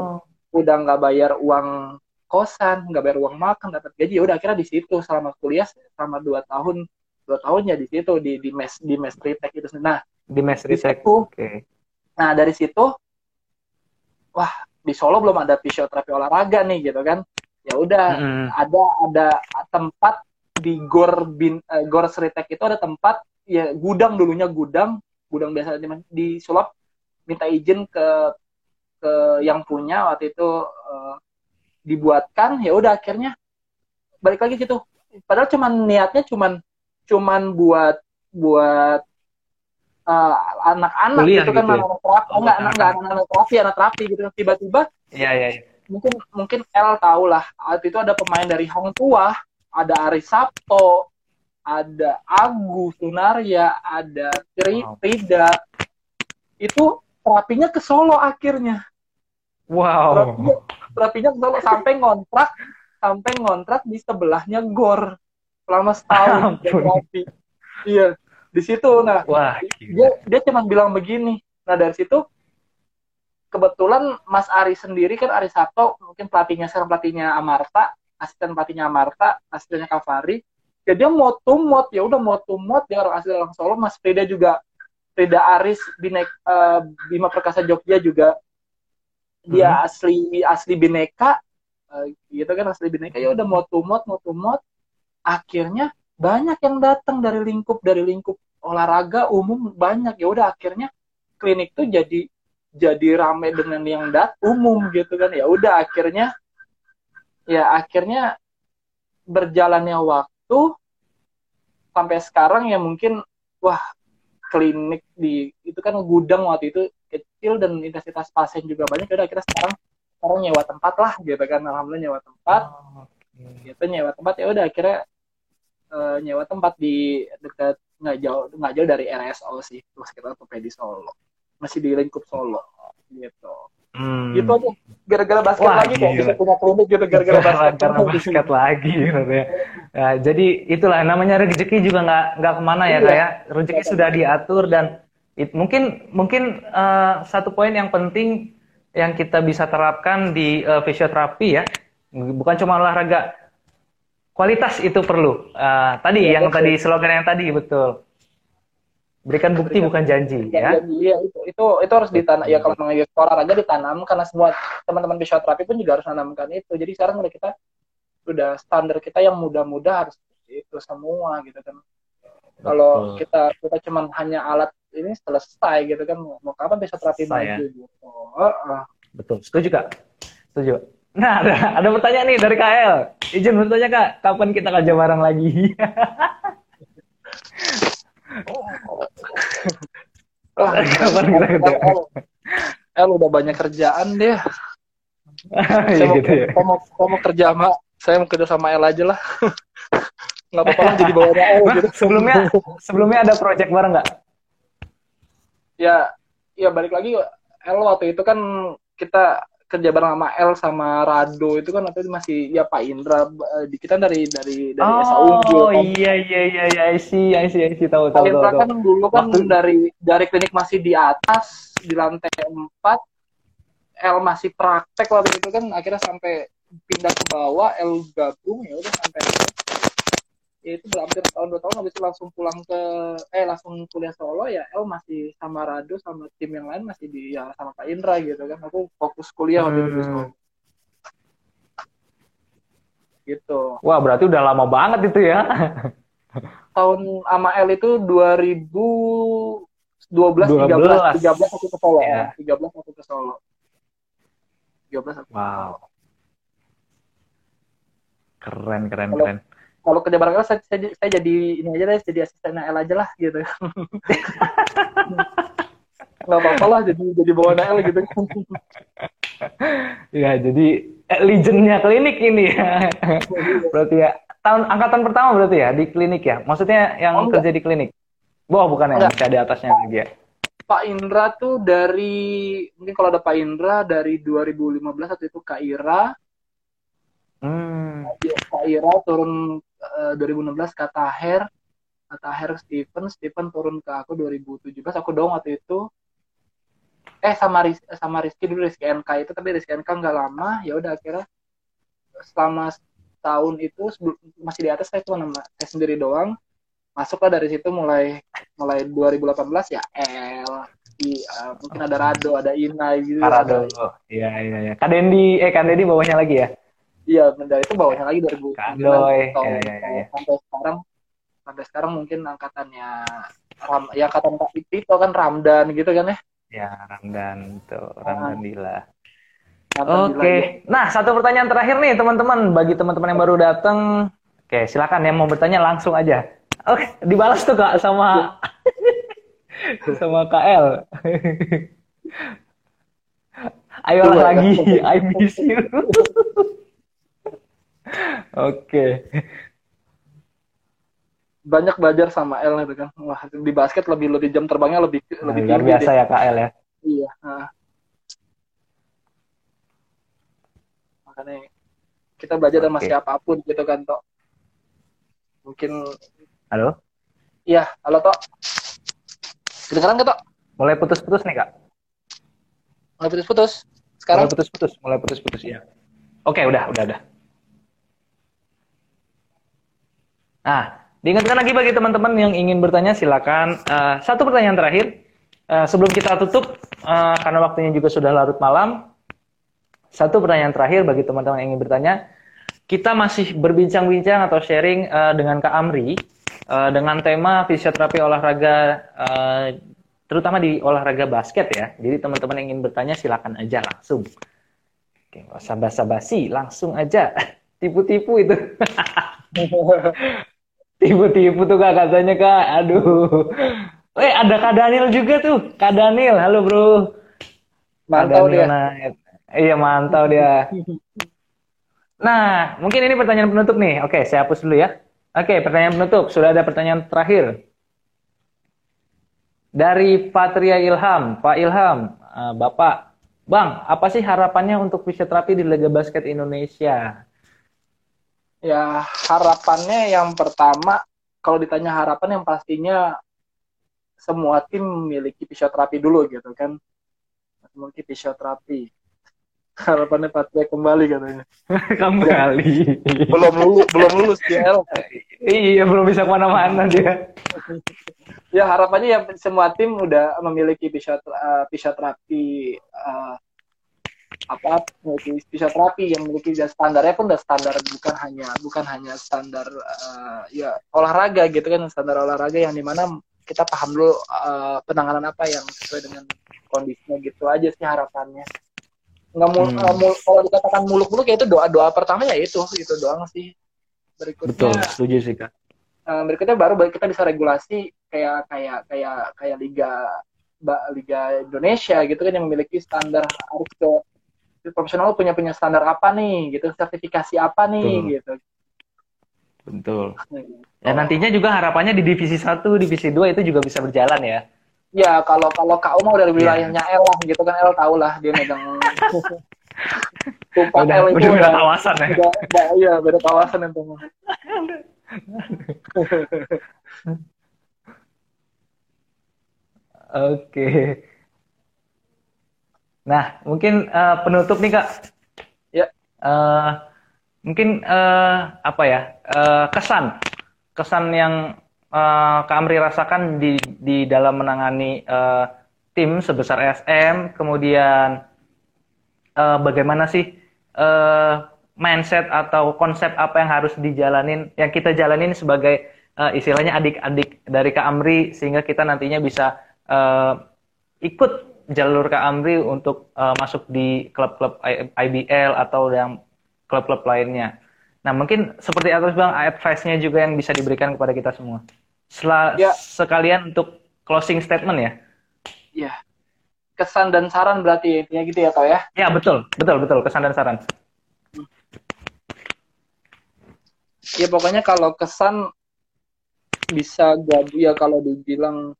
S2: udah nggak bayar uang kosan, nggak bayar uang makan, dapat gaji. Ya udah akhirnya di situ selama kuliah selama dua tahun dua tahun ya di situ di di mes di mes Sritek itu. Nah
S1: di Mes Ritek. Oke.
S2: Nah dari situ, wah di Solo belum ada fisioterapi olahraga nih gitu kan. Ya udah
S1: Mm-mm.
S2: ada ada tempat di Gor Bin eh, Gor Sritek itu ada tempat ya gudang dulunya gudang gudang biasa di, di sulap minta izin ke ke yang punya waktu itu eh, dibuatkan ya udah akhirnya balik lagi situ padahal cuman niatnya cuman cuman buat buat eh, anak-anak
S1: Kuliah
S2: gitu kan
S1: gitu ya?
S2: anak terapi
S1: Oh,
S2: enggak
S1: anak-anak.
S2: enggak anak-anak terapi anak terapi gitu tiba-tiba
S1: Iya iya iya.
S2: mungkin mungkin L tahu lah waktu itu ada pemain dari Hang Tuah ada Ari Sabto ada Agus Sunaria ada Tri
S1: Wow.
S2: Itu terapinya ke Solo akhirnya.
S1: Wow.
S2: terapinya, terapinya ke Solo sampai ngontrak sampai ngontrak di sebelahnya Gor. Selama setahun terapi. Iya di situ. Nah
S1: Wah.
S2: dia dia cuma bilang begini. Nah dari situ kebetulan Mas Ari sendiri kan Ari Sabto mungkin pelatihnya sekarang pelatihnya Amarta asisten pelatihnya Amarta asistennya Kavari ya dia mau tumot ya udah mau tumot dia orang asli orang Solo. Mas Frida juga Frida Aris Binek eh, Bima Perkasa Jogja juga. Dia asli asli Bineka eh, gitu kan asli Bineka ya udah mau tumot mau tumot akhirnya banyak yang datang dari lingkup dari lingkup olahraga umum banyak. Ya udah akhirnya klinik tuh jadi jadi rame dengan yang dat umum gitu kan. Ya udah akhirnya ya akhirnya berjalannya waktu sampai sekarang ya mungkin wah klinik di itu kan gudang waktu itu kecil dan intensitas pasien juga banyak ya udah akhirnya sekarang sekarang nyewa tempat lah gitu kan alhamdulillah nyewa tempat
S1: Oh, oke.
S2: gitu nyewa tempat ya udah akhirnya eh, nyewa tempat di dekat nggak jauh nggak jauh dari RSO sih terus kita ortopedi Solo masih di lingkup Solo gitu
S1: Hmm.
S2: gitu aja gara-gara basket
S1: Wah,
S2: lagi kok bisa punya klinik gitu gara-gara basket
S1: karena basket lagi gitu ya. Ya, jadi itulah namanya rezeki juga nggak nggak ke mana ya
S2: Iya.
S1: kayak rezeki sudah diatur dan it- mungkin mungkin eh, satu poin yang penting yang kita bisa terapkan di eh, fisioterapi ya bukan cuma olahraga kualitas itu perlu Eh, tadi
S2: Iya,
S1: yang
S2: betul.
S1: tadi slogan yang tadi betul berikan bukti
S2: Berikan-
S1: bukan janji ya
S2: Iya, itu, itu itu harus ditanam ya kalau mengajar olahraga ditanam karena semua teman-teman fisioterapi pun juga harus menanamkan itu. Jadi sekarang udah kita sudah standar kita yang muda-muda harus itu semua gitu kan. Kalau kita kita cuman hanya alat ini selesai gitu kan mau, mau kapan fisioterapi
S1: Selesai, ya.
S2: maju gitu. Heeh.
S1: Betul, setuju kak. Setuju. Nah, ada, ada pertanyaan nih dari KL. Izin bertanya kak, kapan kita kerja bareng lagi?
S2: Wah,
S1: Kapan kita ketemu?
S2: El, El udah banyak kerjaan deh.
S1: Iya
S2: saya, mau,
S1: gitu ya.
S2: saya, mau, saya mau kerja sama saya mau kerja sama El aja lah. Nggak apa-apa lah jadi bawa El gitu.
S1: sebelumnya sebelumnya ada project bareng nggak?
S2: ya ya balik lagi El waktu itu kan kita kerja bareng sama El sama Rado itu kan itu masih ya Pak Indra eh, di kita dari dari dari Esa Unggul
S1: Oh iya iya iya iya, I see, I see, I see, tahu
S2: Pak
S1: tahu tahu.
S2: Indra
S1: tahu.
S2: kan dulu kan
S1: Waktu-
S2: dari dari klinik masih di atas di lantai 4 El masih praktek waktu itu kan akhirnya sampai pindah ke bawah El gabung ya udah sampai itu hampir tahun dua tahun habis itu langsung pulang ke eh langsung kuliah Solo ya El masih sama Rado sama tim yang lain masih di ya sama Pak Indra gitu kan aku fokus kuliah waktu itu
S1: Hmm.
S2: Solo gitu
S1: Wah berarti udah lama banget itu ya.
S2: tahun sama El itu 2012 13
S1: 12.
S2: 13 aku ke Solo
S1: Ya.
S2: ya. 13 aku ke Solo 13 aku ke Solo.
S1: Wow. Keren keren
S2: Kalau-
S1: keren.
S2: Kalau kerja bareng El saya, saya, saya jadi ini aja deh jadi asistennya El aja lah gitu nggak apa-apa lah jadi jadi bawahan El gitu
S1: Ya jadi eh, legendnya klinik ini ya. berarti ya tahun angkatan pertama berarti ya di klinik ya. Maksudnya yang oh, kerja di klinik. Wah, bukan ya, masih ada atasnya lagi ya.
S2: Pak Indra tuh dari mungkin kalau ada Pak Indra dari 2015 waktu itu Kak Ira. Hmm. Kak Ira turun uh, 2016 Kak Taher. Kak Taher Steven, Steven turun ke aku 2017. Aku dong waktu itu. Eh sama Riz, sama Rizky dulu Rizky NK itu. Tapi Rizky NK nggak lama. Ya udah akhirnya selama tahun itu masih di atas saya cuma nama saya sendiri doang. Masuklah dari situ mulai mulai 2018 ya L di uh, mungkin ada Rado ada Ina gitu.
S1: Rado. Iya iya iya. Kak Dendi eh Kak Dendi bawahnya lagi ya
S2: iya dari itu bawahnya lagi 2000
S1: Kandoy ya, ya, ya.
S2: sampai sekarang sampai sekarang mungkin angkatannya Ram ya angkatan Pak Tito kan Ramdan gitu kan ya
S1: Ya, Ramdan tuh, Ramdan Dila. Oke, okay. nah satu pertanyaan terakhir nih teman-teman bagi teman-teman yang baru datang. Oke, silakan yang mau bertanya langsung aja. Oke, dibalas tuh kak sama sama KL. Ayolah lagi, I miss you. Oke.
S2: Banyak belajar sama L itu kan. Wah di basket lebih lebih jam terbangnya lebih nah, lebih
S1: luar biasa deh. ya KL ya.
S2: Iya nah. makanya kita belajar okay. sama siapa pun gitu kan toh mungkin
S1: halo?
S2: Iya halo toh kedengeran nggak toh
S1: mulai putus-putus nih kak.
S2: Mulai putus-putus. Sekarang?
S1: Mulai putus-putus mulai putus-putus ya oke udah udah udah nah Diingatkan lagi bagi teman-teman yang ingin bertanya, silakan. Uh, satu pertanyaan terakhir, uh, sebelum kita tutup, uh, karena waktunya juga sudah larut malam. Satu pertanyaan terakhir bagi teman-teman yang ingin bertanya, kita masih berbincang-bincang atau sharing uh, dengan Kak Amri uh, dengan tema fisioterapi olahraga, uh, terutama di olahraga basket ya. Jadi teman-teman yang ingin bertanya, silakan aja langsung. Oke, nggak usah basa-basi, langsung aja. Tipu-tipu itu. Tipu-tipu tuh kak katanya kak. Aduh. Eh ada Kak Daniel juga tuh. Kak Daniel, halo bro.
S2: Mantau dia.
S1: Iya mantau dia. Nah, mungkin ini pertanyaan penutup nih. Oke, saya hapus dulu ya. Oke, pertanyaan penutup. Sudah ada pertanyaan terakhir. Dari Patria Ilham. Pak Ilham, eh, Bapak. Bang, apa sih harapannya untuk fisioterapi di Liga Basket Indonesia?
S2: Ya harapannya yang pertama kalau ditanya harapan yang pastinya semua tim memiliki fisioterapi dulu gitu kan. Memiliki fisioterapi. Harapannya Patria kembali katanya.
S1: Kembali.
S2: Belum lulus belum lulus dia
S1: iya belum bisa ke mana-mana dia.
S2: Ya harapannya ya semua tim udah memiliki fisioterapi uh, apa fisioterapi yang memiliki standarnya pun udah standar bukan hanya bukan hanya standar uh, ya olahraga gitu kan standar olahraga yang di mana kita paham dulu uh, penanganan apa yang sesuai dengan kondisinya gitu aja sih harapannya. Nggak mau hmm. mul kalau dikatakan muluk-muluk ya itu doa doa pertama ya itu itu doang sih.
S1: Berikutnya betul setuju sih kak.
S2: Uh, berikutnya baru kita bisa regulasi kayak kayak kayak kayak liga liga Indonesia gitu kan yang memiliki standar harus ke profesional punya punya standar apa nih gitu sertifikasi apa nih Betul. gitu
S1: Betul. Ya nantinya juga harapannya di divisi 1, divisi 2 itu juga bisa berjalan ya.
S2: Ya, kalau kalau Kak Uma udah wilayahnya ya. L lah gitu kan L tau lah dia megang
S1: Tumpah udah, L itu udah beda kawasan ya. Udah,
S2: udah, iya, beda kawasan itu.
S1: Oke. Nah, mungkin uh, penutup nih kak.
S2: Ya.
S1: Uh, mungkin uh, apa ya uh, kesan kesan yang uh, Kak Amri rasakan di di dalam menangani uh, tim sebesar SM, kemudian uh, bagaimana sih uh, mindset atau konsep apa yang harus dijalanin, yang kita jalanin sebagai uh, istilahnya adik-adik dari Kak Amri sehingga kita nantinya bisa uh, ikut jalur Kak Amri untuk uh, masuk di klub-klub IBL atau yang klub-klub lainnya. Nah, mungkin seperti atas Bang, advice-nya juga yang bisa diberikan kepada kita semua. Sel ya. Sekalian untuk closing statement ya.
S2: Iya. Kesan dan saran berarti ya gitu ya, Toh ya?
S1: Iya, betul. Betul, betul. Kesan dan saran.
S2: Ya, pokoknya kalau kesan bisa gabung ya kalau dibilang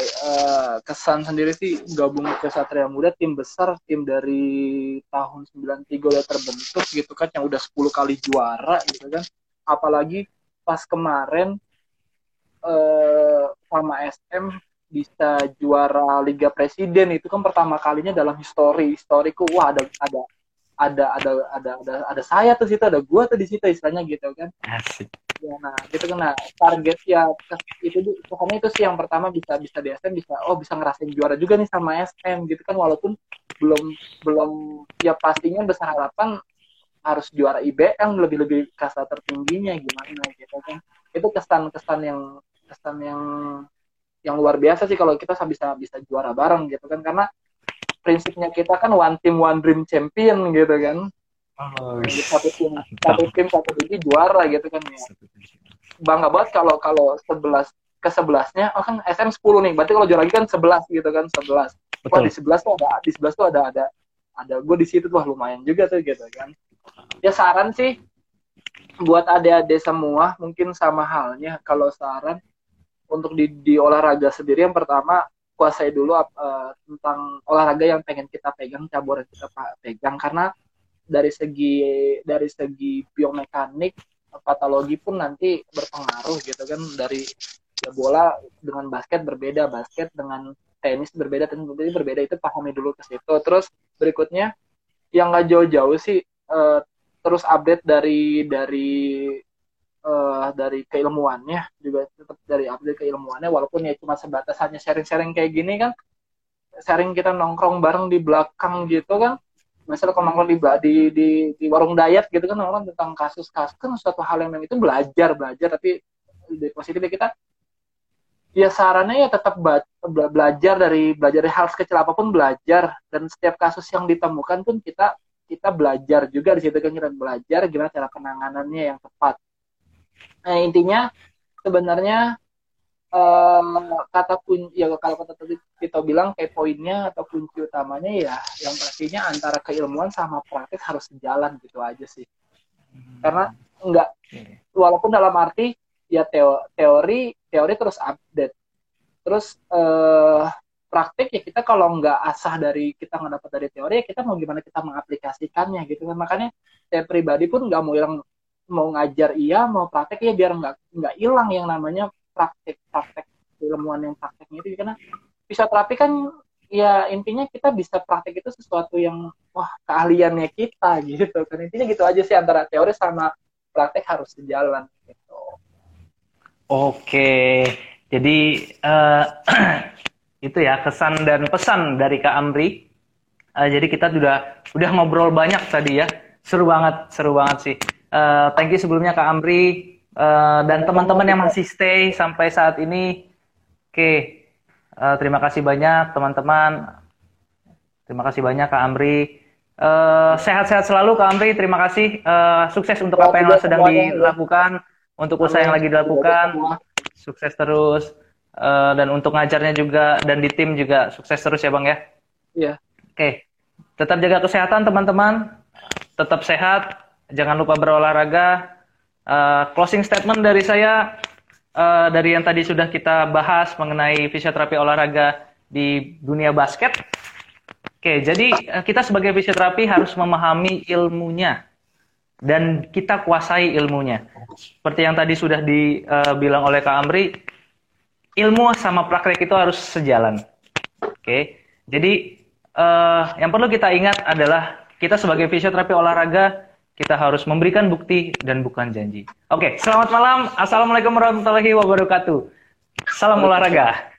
S2: uh, kesan sendiri sih gabung ke Satria Muda tim besar tim dari tahun 93 udah terbentuk gitu kan yang udah 10 kali juara gitu kan apalagi pas kemarin uh, sama SM bisa juara Liga Presiden itu kan pertama kalinya dalam histori historiku wah ada ada ada ada ada ada ada saya tuh situ ada gua tuh di situ istilahnya gitu kan Asik. Ya nah gitu kan nah target ya itu pokoknya itu sih yang pertama bisa bisa di SM bisa oh bisa ngerasain juara juga nih sama SM gitu kan walaupun belum belum ya pastinya besar harapan harus juara IBM lebih lebih kasta tertingginya gimana gitu kan. Itu kesan kesan yang kesan yang yang luar biasa sih kalau kita bisa bisa juara bareng gitu kan karena prinsipnya kita kan one team one dream champion gitu kan oh, satu tim satu tim satu divisi juara gitu kan ya. Bangga banget kalau kalau sebelas ke sebelasnya oh kan SM 10 nih berarti kalau juara lagi kan sebelas gitu kan sebelas. Wah di sebelas tuh ada di sebelas tuh ada ada ada gue di situ tuh wah lumayan juga tuh gitu kan. Ya saran sih buat adik-adik semua mungkin sama halnya kalau saran untuk di, di olahraga sendiri yang pertama kuasai dulu uh, tentang olahraga yang pengen kita pegang cabur yang kita pegang. Karena dari segi dari segi biomekanik patologi pun nanti berpengaruh gitu kan. Dari ya bola dengan basket berbeda basket dengan tenis berbeda tenis berbeda, berbeda itu pahami dulu ke situ. Terus berikutnya yang nggak jauh-jauh sih uh, terus update dari dari uh, dari keilmuannya juga tetap dari update keilmuannya walaupun ya cuma sebatas hanya sharing-sharing kayak gini kan. Sharing kita nongkrong bareng di belakang gitu kan misalnya kalau nongkrong di, di di di warung diet gitu kan nongkrong tentang kasus-kasus kan suatu hal yang itu belajar belajar tapi di positifnya kita ya sarannya ya tetap belajar dari belajar dari hal sekecil apa pun belajar. Dan setiap kasus yang ditemukan pun kita kita belajar juga di situ kan kita belajar gimana cara penanganannya yang tepat. Nah, intinya sebenarnya um, kata pun ya kalau kata tadi kita bilang kayak poinnya atau kunci utamanya ya yang pastinya antara keilmuan sama praktek harus sejalan gitu aja sih. Karena enggak walaupun dalam arti ya teori teori terus update. Terus uh, praktek ya kita kalau nggak asah dari kita nggak dapat dari teori ya kita mau gimana kita mengaplikasikannya gitu kan makanya saya pribadi pun nggak mau hilang mau ngajar iya mau praktek ya biar nggak nggak hilang yang namanya praktek praktek ilmuwan yang prakteknya itu. Karena terapi kan ya intinya kita bisa praktek itu sesuatu yang wah keahliannya kita gitu kan. Intinya gitu aja sih antara teori sama praktek harus sejalan gitu.
S1: Oke. Jadi uh, itu ya kesan dan pesan dari Kak Amri. Uh, jadi kita sudah udah ngobrol banyak tadi ya. Seru banget seru banget sih. Uh, thank you sebelumnya Kak Amri uh, dan teman-teman yang masih stay sampai saat ini. Oke, okay. uh, terima kasih banyak teman-teman. Terima kasih banyak Kak Amri. Sehat-sehat uh, selalu Kak Amri. Terima kasih. Uh, sukses untuk apa yang sedang dilakukan, untuk usaha yang lagi dilakukan. Sukses terus. Uh, dan untuk ngajarnya juga dan di tim juga sukses terus ya Bang ya.
S2: Iya.
S1: Oke. Okay. Tetap jaga kesehatan teman-teman. Tetap sehat jangan lupa berolahraga. Uh, closing statement dari saya uh, dari yang tadi sudah kita bahas mengenai fisioterapi olahraga di dunia basket. Oke, jadi uh, kita sebagai fisioterapi harus memahami ilmunya dan kita kuasai ilmunya. Seperti yang tadi sudah dibilang oleh Kak Amri, ilmu sama praktek itu harus sejalan. Oke, jadi yang perlu kita ingat adalah kita sebagai fisioterapi olahraga kita harus memberikan bukti dan bukan janji. Oke, selamat malam. Assalamualaikum warahmatullahi wabarakatuh. Salam olahraga.